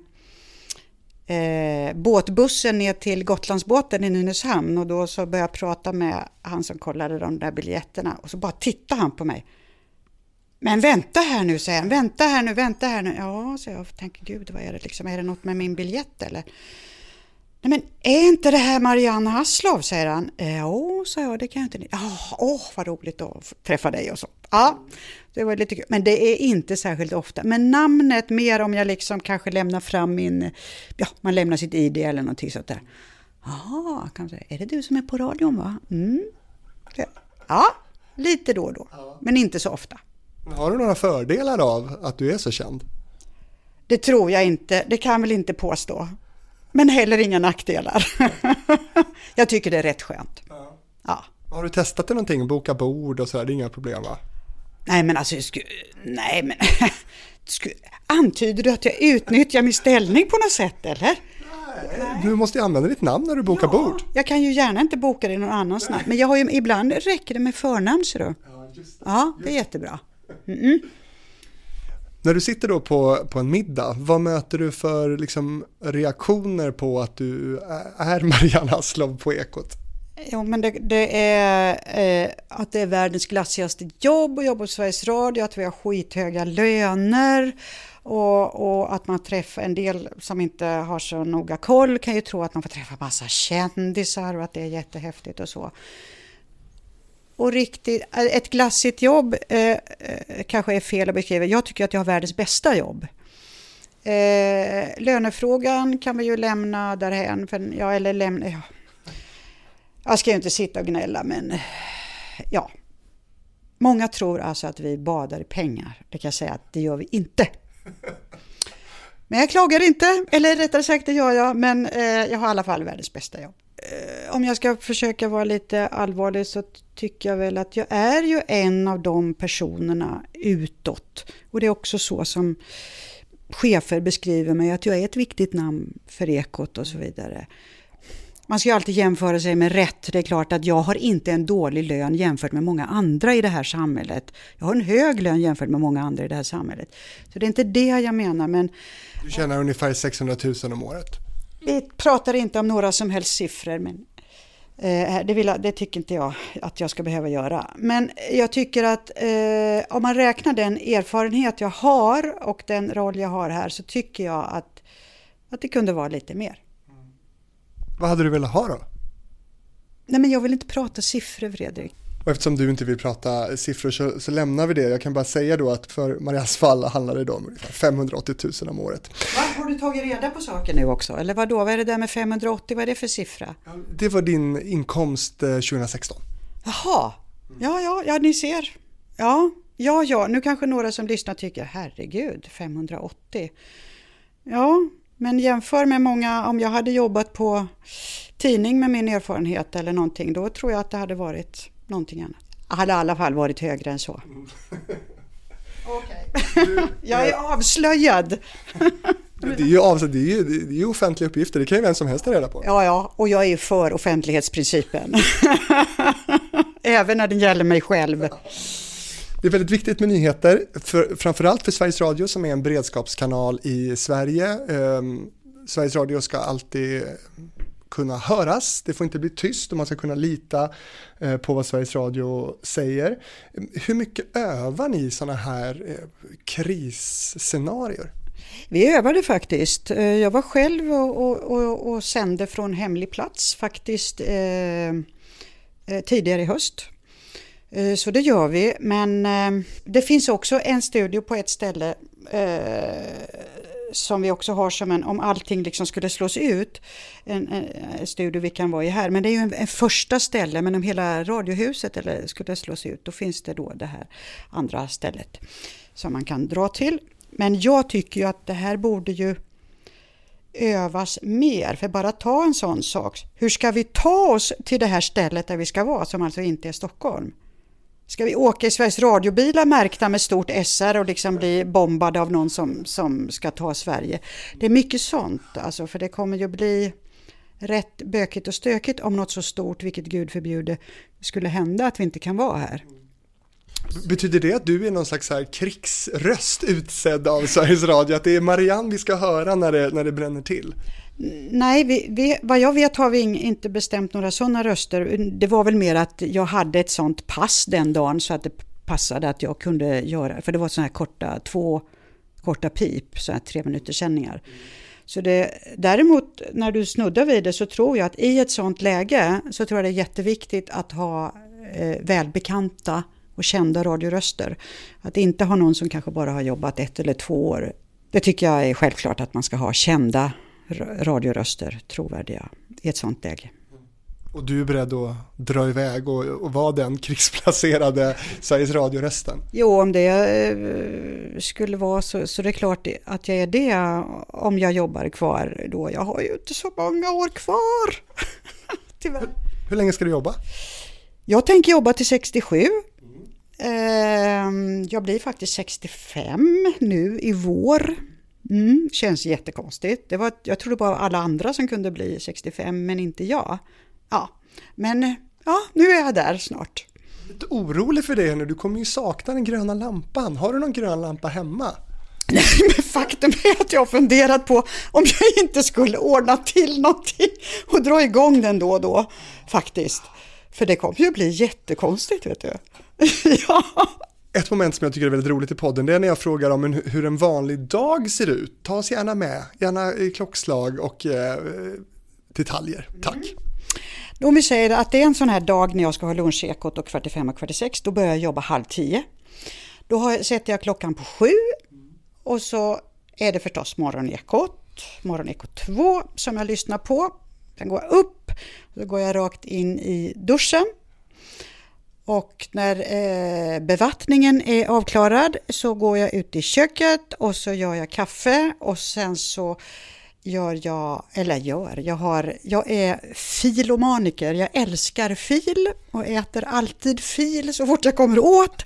eh, båtbussen ner till Gotlandsbåten i Nynäshamn och då så började jag prata med han som kollade de där biljetterna och så bara tittade han på mig. Men vänta här nu, säger han. Vänta här nu, vänta här nu. Ja, så jag tänker gud, vad är det liksom? Är det något med min biljett eller? Nej men är inte det här Marianne Hasslov, säger han. Jo, sa jag, det kan jag inte. Ja, åh, vad roligt att träffa dig och så. Ja, det var lite kul. Men det är inte särskilt ofta. Men namnet, mer om jag liksom kanske lämnar fram min, ja, man lämnar sitt ID eller någonting sånt där. Jaha, är det du som är på radion va? Mm. Ja, lite då och då, men inte så ofta. Har du några fördelar av att du är så känd? Det tror jag inte, det kan jag väl inte påstå. Men heller inga nackdelar. jag tycker det är rätt skönt. Ja. ja. Har du testat det någonting, boka bord och sådär, det är inga problem va? Nej men alltså, nej men antyder du att jag utnyttjar min ställning på något sätt eller? Nej, du måste ju använda ditt namn när du bokar ja, bord. Jag kan ju gärna inte boka det i någon annans namn, men jag har ju, ibland räcker det med förnamn ser du. Ja, just det, ja det är jättebra. Mm -mm. När du sitter då på, på en middag, vad möter du för liksom, reaktioner på att du är Marianne Aslov på Ekot? Jo, men det, det är eh, att det är världens glassigaste jobb att jobba på Sveriges Radio, att vi har skithöga löner och, och, att man träffar en del som inte har så noga koll kan ju tro att man får träffa massa kändisar och att det är jättehäftigt och så och riktigt, eh, ett glassigt jobb eh, eh, kanske är fel att beskriva. Jag tycker att jag har världens bästa jobb. Eh, lönefrågan kan vi ju lämna därhen. För, ja, eller lämna, ja. Jag ska ju inte sitta och gnälla men ja. Många tror alltså att vi badar i pengar. Det kan jag säga att det gör vi inte. Men jag klagar inte, eller rättare sagt det gör jag, men eh, jag har i alla fall världens bästa jobb. Eh, om jag ska försöka vara lite allvarlig så tycker jag väl att jag är ju en av de personerna utåt. Och det är också så som chefer beskriver mig, att jag är ett viktigt namn för Ekot och så vidare. Man ska ju alltid jämföra sig med rätt. Det är klart att jag har inte en dålig lön jämfört med många andra i det här samhället. Jag har en hög lön jämfört med många andra i det här samhället. Så det är inte det jag menar. Men du tjänar ungefär 600 000 om året. Vi pratar inte om några som helst siffror. Men eh, det, vill, det, tycker inte jag att jag ska behöva göra. Men jag tycker att eh, om man räknar den erfarenhet jag har och den roll jag har här så tycker jag att, att det kunde vara lite mer. Vad hade du velat ha då? Nej, men jag vill inte prata siffror, Fredrik. Och eftersom du inte vill prata siffror så, så, lämnar vi det. Jag kan bara säga då att för Marias fall handlar det om ungefär 580 000 om året. Va? Har du tagit reda på saker nu också? Eller vad då? Vad är det där med 580? Vad är det för siffra? Det var din inkomst 2016. Eh, Jaha, ja, ja, ja, ni ser. Ja, ja, ja, nu kanske några som lyssnar tycker herregud, 580. Ja, men jämför med många, om jag hade jobbat på tidning med min erfarenhet eller någonting, då tror jag att det hade varit någonting annat. Det hade i alla fall varit högre än så. Okay. jag är avslöjad. Det är, ju av, det, är ju, det är ju offentliga uppgifter, det kan ju vem som helst ta reda på. Ja, ja, och jag är för offentlighetsprincipen. Även när det gäller mig själv. Det är väldigt viktigt med nyheter, för, framförallt för Sveriges Radio som är en beredskapskanal i Sverige. Eh, Sveriges Radio ska alltid kunna höras, det får inte bli tyst och man ska kunna lita eh, på vad Sveriges Radio säger. Hur mycket övar ni i sådana här eh, krisscenarier? Vi övade faktiskt. Eh, jag var själv och, och, och, och sände från hemlig plats faktiskt eh, tidigare i höst. Eh, så det gör vi, men eh, det finns också en studio på ett ställe som vi också har som en, om allting liksom skulle slås ut, en, en studio vi kan vara i här. Men det är ju en, en, första ställe, men om hela radiohuset eller skulle slås ut, då finns det då det här andra stället som man kan dra till. Men jag tycker ju att det här borde ju övas mer. För bara ta en sån sak. Hur ska vi ta oss till det här stället där vi ska vara, som alltså inte är Stockholm? Ska vi åka i Sveriges radiobilar märkta med stort SR och liksom bli bombade av någon som, som ska ta Sverige? Det är mycket sånt, alltså, för det kommer ju bli rätt bökigt och stökigt om något så stort, vilket Gud förbjude, skulle hända att vi inte kan vara här. Betyder det att du är någon slags här krigsröst utsedd av Sveriges Radio? Att det är Marianne vi ska höra när det, när det bränner till? Nej, vi, vi, vad jag vet har vi inte bestämt några sådana röster. Det var väl mer att jag hade ett sånt pass den dagen så att det passade att jag kunde göra, för det var sådana här korta, två korta pip, sådana här tre minuters sändningar. Så det, däremot när du snuddar vid det så tror jag att i ett sådant läge så tror jag det är jätteviktigt att ha eh, välbekanta och kända radioröster. Att inte ha någon som kanske bara har jobbat ett eller två år. Det tycker jag är självklart att man ska ha kända radioröster trovärdiga i ett sånt läge. Och du är beredd att dra iväg och, och vara den krigsplacerade Sveriges Radio-rösten? Jo, om det eh, skulle vara så, så det är klart att jag är det om jag jobbar kvar då. Jag har ju inte så många år kvar, tyvärr. Hur, hur länge ska du jobba? Jag tänker jobba till 67. Mm. Jag blir faktiskt 65 nu i vår. Mm, känns jättekonstigt. Det var, jag trodde bara alla andra som kunde bli 65 men inte jag. Ja, men ja, nu är jag där snart. Lite orolig för det nu, du kommer ju sakna den gröna lampan. Har du någon grön lampa hemma? Nej, men faktum är att jag har funderat på om jag inte skulle ordna till någonting och dra igång den då och då, faktiskt. För det kommer ju bli jättekonstigt, vet du. ja. Ett moment som jag tycker är väldigt roligt i podden det är när jag frågar om en, hur en vanlig dag ser ut. Ta oss gärna med, gärna i klockslag och eh, detaljer. Tack. Mm. Vi säger att det är en sån här dag när jag ska ha lunchekot och kvart i fem och kvart i sex, då börjar jag jobba halv tio. Då har, sätter jag klockan på sju och så är det förstås morgonekot, morgonekot 2 som jag lyssnar på. Sen går jag upp, då går jag rakt in i duschen Och när eh, bevattningen är avklarad så går jag ut i köket och så gör jag kaffe och sen så gör jag, eller gör, jag, har, jag är filomaniker. Jag älskar fil och äter alltid fil så fort jag kommer åt.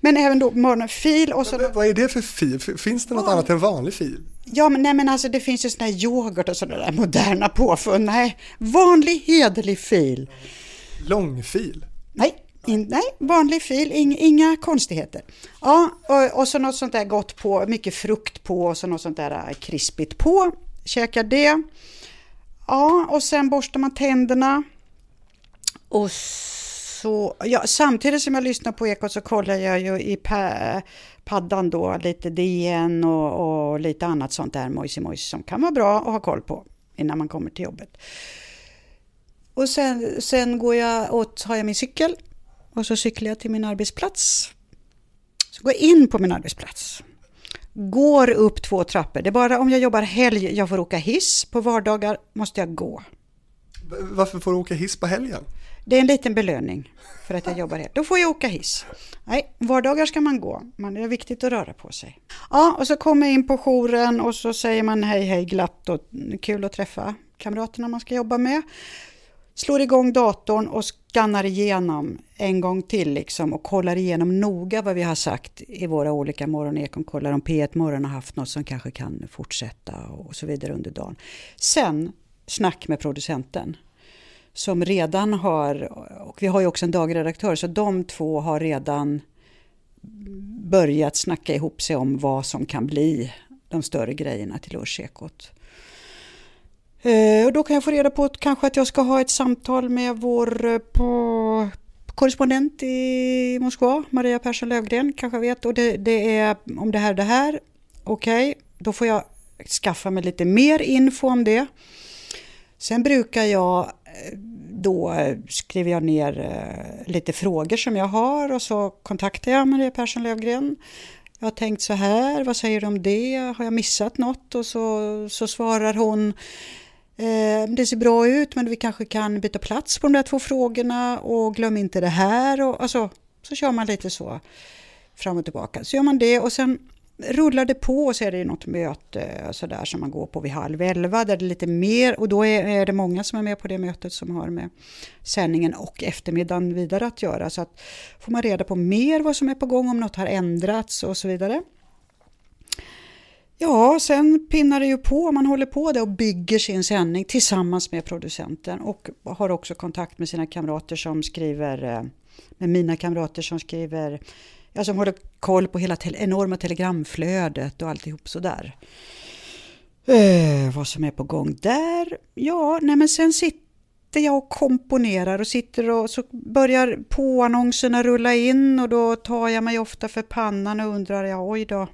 Men även då morgonfil och så... Men, vad är det för fil? Finns det något ja. annat än vanlig fil? Ja, men, nej, men alltså det finns ju sån här yoghurt och sådana där moderna påfund. Nej, vanlig hederlig fil. Långfil? Nej, in, nej, vanlig fil, ing, inga konstigheter. Ja, och, och, så något sånt där gott på, mycket frukt på och så något sånt där äh, krispigt på. Käkar det. Ja, och sen borstar man tänderna. Och så, ja, samtidigt som jag lyssnar på Ekot så kollar jag ju i paddan då lite DN och, och lite annat sånt där mojsi som kan vara bra att ha koll på innan man kommer till jobbet. Och sen, sen går jag och har jag min cykel och så cyklar jag till min arbetsplats. Så går jag in på min arbetsplats. Går upp två trappor. Det är bara om jag jobbar helg jag får åka hiss. På vardagar måste jag gå. Varför får du åka hiss på helgen? Det är en liten belöning för att jag jobbar helg. Då får jag åka hiss. Nej, vardagar ska man gå. Man, det är viktigt att röra på sig. Ja, och så kommer jag in på jouren och så säger man hej hej glatt och kul att träffa kamraterna man ska jobba med slår igång datorn och skannar igenom en gång till liksom och kollar igenom noga vad vi har sagt i våra olika morgonekon. Kollar om P1 Morgon har haft något som kanske kan fortsätta och så vidare under dagen. Sen snack med producenten som redan har, och vi har ju också en dagredaktör, så de två har redan börjat snacka ihop sig om vad som kan bli de större grejerna till Lunchekot. Eh, och då kan jag få reda på att kanske att jag ska ha ett samtal med vår eh, på, korrespondent i Moskva, Maria Persson Lövgren kanske vet. Och det, det är om det här det här. Okej, okay, då får jag skaffa mig lite mer info om det. Sen brukar jag eh, då skriver jag ner lite frågor som jag har och så kontaktar jag Maria Persson Lövgren. Jag har tänkt så här, vad säger du om det? Har jag missat något? Och så, så svarar hon Eh, det ser bra ut men vi kanske kan byta plats på de där två frågorna och glöm inte det här. Och, alltså, så kör man lite så fram och tillbaka. Så gör man det och sen rullar det på och så är det något möte så där som man går på vid halv elva där det är lite mer och då är, är det många som är med på det mötet som har med sändningen och eftermiddagen vidare att göra. Så att får man reda på mer vad som är på gång, om något har ändrats och så vidare. Ja, sen pinnar det ju på. Man håller på det och bygger sin sändning tillsammans med producenten och har också kontakt med sina kamrater som skriver, eh, med mina kamrater som skriver, ja, som håller koll på hela te enorma telegramflödet och alltihop sådär. Eh, vad som är på gång där? Ja, nej men sen sitter jag och komponerar och sitter och så börjar påannonserna rulla in och då tar jag mig ofta för pannan och undrar, ja oj då,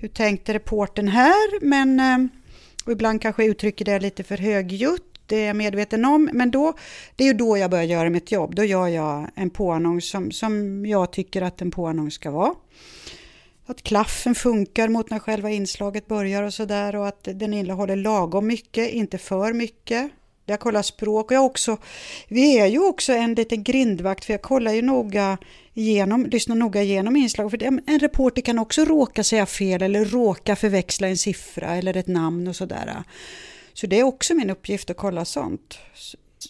hur tänkte reporten här? Men eh, och ibland kanske jag uttrycker det lite för högljutt, det är jag medveten om. Men då, det är ju då jag börjar göra mitt jobb. Då gör jag en påannons som, som jag tycker att en påannons ska vara. Att klaffen funkar mot när själva inslaget börjar och sådär och att den innehåller lagom mycket, inte för mycket. Jag kollar språk och jag också, vi är ju också en liten grindvakt för jag kollar ju noga igenom, lyssna noga igenom inslag. För en reporter kan också råka säga fel eller råka förväxla en siffra eller ett namn och sådär. Så det är också min uppgift att kolla sånt.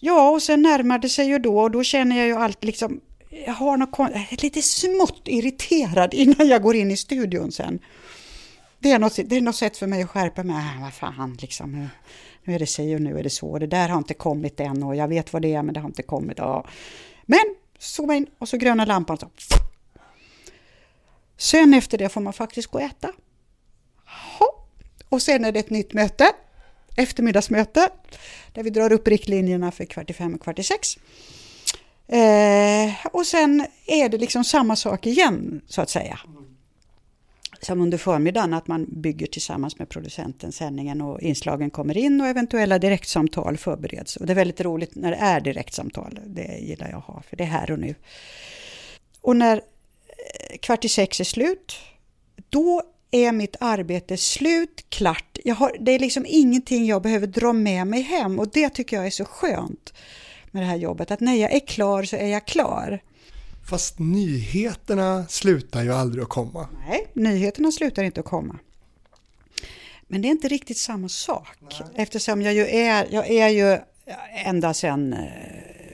Ja, och sen närmar det sig ju då och då känner jag ju allt liksom, jag har något, lite smått irriterad innan jag går in i studion sen. Det är något, det är något sätt för mig att skärpa mig. Äh, vad fan, liksom, nu är det si och nu är det så. Det där har inte kommit än och jag vet vad det är men det har inte kommit. Ja. Men zooma in och så gröna lampan. Så. Alltså. Sen efter det får man faktiskt gå och äta. Och sen är det ett nytt möte, eftermiddagsmöte, där vi drar upp riktlinjerna för kvart i fem och kvart i sex. Eh, och sen är det liksom samma sak igen, så att säga som under förmiddagen, att man bygger tillsammans med producenten sändningen och inslagen kommer in och eventuella direktsamtal förbereds. Och det är väldigt roligt när det är direktsamtal, det gillar jag att ha, för det är här och nu. Och när eh, kvart i sex är slut, då är mitt arbete slut, klart. Jag har, det är liksom ingenting jag behöver dra med mig hem och det tycker jag är så skönt med det här jobbet, att när jag är klar så är jag klar. Fast nyheterna slutar ju aldrig att komma. Nej, nyheterna slutar inte att komma. Men det är inte riktigt samma sak Nej. eftersom jag ju är, jag är ju ända sedan eh,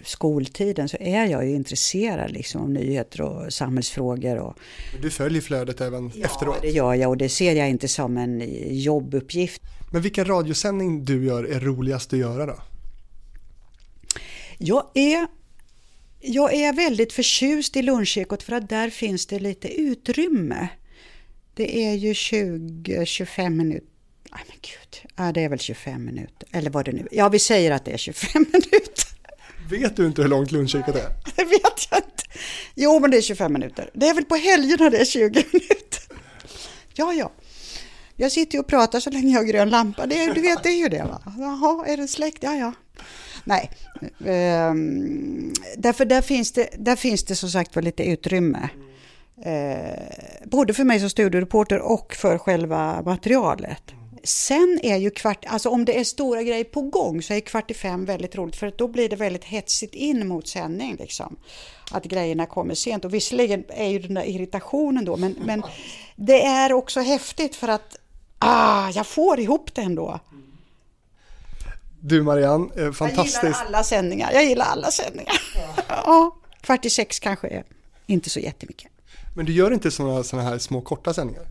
skoltiden så är jag ju intresserad liksom av nyheter och samhällsfrågor. Och, du följer flödet även ja, efteråt? Ja, det gör jag och det ser jag inte som en jobbuppgift. Men vilken radiosändning du gör är roligast att göra då? Jag är, jag är väldigt förtjust i lunchekot för att där finns det lite utrymme. Det är ju 20-25 minuter Nej men gud, ja, det är väl 25 minuter. Eller vad det nu Ja, vi säger att det är 25 minuter. Vet du inte hur långt lunchekot är? Det vet jag inte. Jo, men det är 25 minuter. Det är väl på helgerna det är 20 minuter. Ja, ja. Jag sitter ju och pratar så länge jag har grön lampa. Det, du vet, det är ju det va? Jaha, är det släckt? Ja, ja. Nej, ehm, därför där finns, det, där finns det som sagt var lite utrymme. Eh, både för mig som studiereporter och för själva materialet. Sen är ju kvart, alltså om det är stora grejer på gång så är kvart i fem väldigt roligt för då blir det väldigt hetsigt in mot sändning liksom. Att grejerna kommer sent och visserligen är ju den där irritationen då men, men det är också häftigt för att ah, jag får ihop det ändå. Du Marianne, fantastiskt. Jag gillar alla sändningar, jag gillar alla sändningar. Ja. ja, kvart i sex kanske är inte så jättemycket. Men du gör inte sådana såna här små korta sändningar?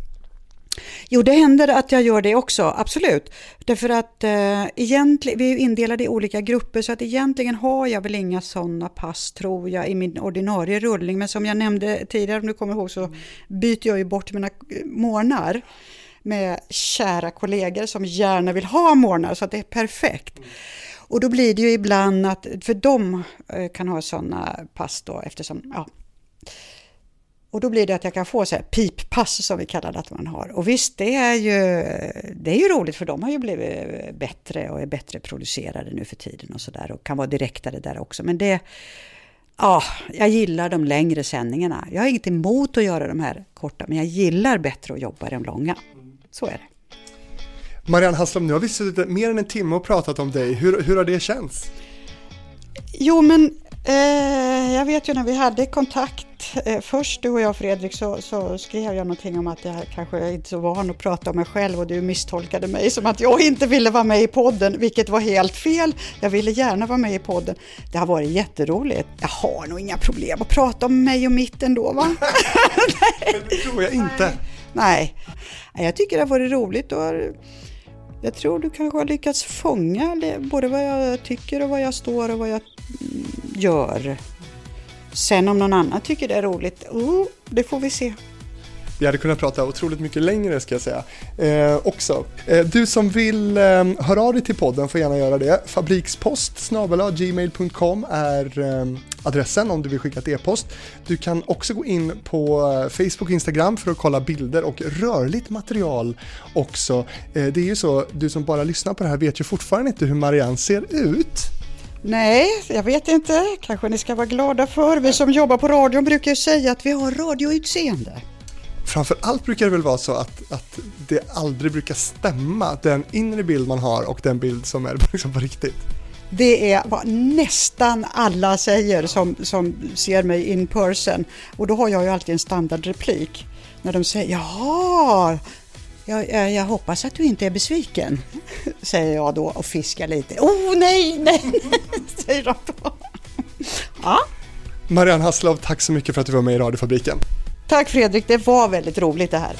Jo, det händer att jag gör det också, absolut. Därför att eh, egentligen, vi är indelade i olika grupper så att egentligen har jag väl inga sådana pass tror jag i min ordinarie rullning. Men som jag nämnde tidigare, om du kommer ihåg, så mm. byter jag ju bort mina eh, månar med kära kollegor som gärna vill ha morgnar, så att det är perfekt. Mm. Och då blir det ju ibland att, för de eh, kan ha sådana pass då eftersom, ja, och då blir det att jag kan få så här pippass som vi kallar det att man har. Och visst, det är, ju, det är ju roligt för de har ju blivit eh, bättre och är bättre producerade nu för tiden och sådär och kan vara direktare där också. Men det, ja, jag gillar de längre sändningarna. Jag har inget emot att göra de här korta, men jag gillar bättre att jobba i de långa. Så är det. Marianne Hasslom, nu har vi suttit mer än en timme och pratat om dig. Hur, hur har det känts? Jo, men Eh, jag vet ju när vi hade kontakt eh, först du och jag Fredrik så, så, skrev jag någonting om att jag kanske inte är så van att prata om mig själv och du misstolkade mig som att jag inte ville vara med i podden, vilket var helt fel. Jag ville gärna vara med i podden. Det har varit jätteroligt. Jag har nog inga problem att prata om mig och mitt ändå va? det tror jag inte. Nej. Nej, jag tycker det har varit roligt och jag tror du kanske har lyckats fånga både vad jag tycker och vad jag står och vad jag mm, gör. Sen om någon annan tycker det är roligt, oh, det får vi se. Vi hade kunnat prata otroligt mycket längre ska jag säga. Eh, också. Eh, du som vill eh, höra av dig till podden får gärna göra det. Fabrikspost gmail.com är eh, adressen om du vill skicka ett e-post. Du kan också gå in på eh, Facebook och Instagram för att kolla bilder och rörligt material också. Eh, det är ju så, du som bara lyssnar på det här vet ju fortfarande inte hur Marianne ser ut. Nej, jag vet inte. Kanske ni ska vara glada för. Vi som jobbar på radion brukar ju säga att vi har radioutseende. Framför allt brukar det väl vara så att, att det aldrig brukar stämma den inre bild man har och den bild som är liksom på riktigt. Det är vad nästan alla säger som, som ser mig in person. Och då har jag ju alltid en standardreplik. När de säger jaha, jag, jag, jag, hoppas att du inte är besviken, säger jag då och fiskar lite. Oh nej, nej, säger de då. Ja. Marianne Hasslov, tack så mycket för att du var med i radiofabriken. Tack Fredrik, det var väldigt roligt det här.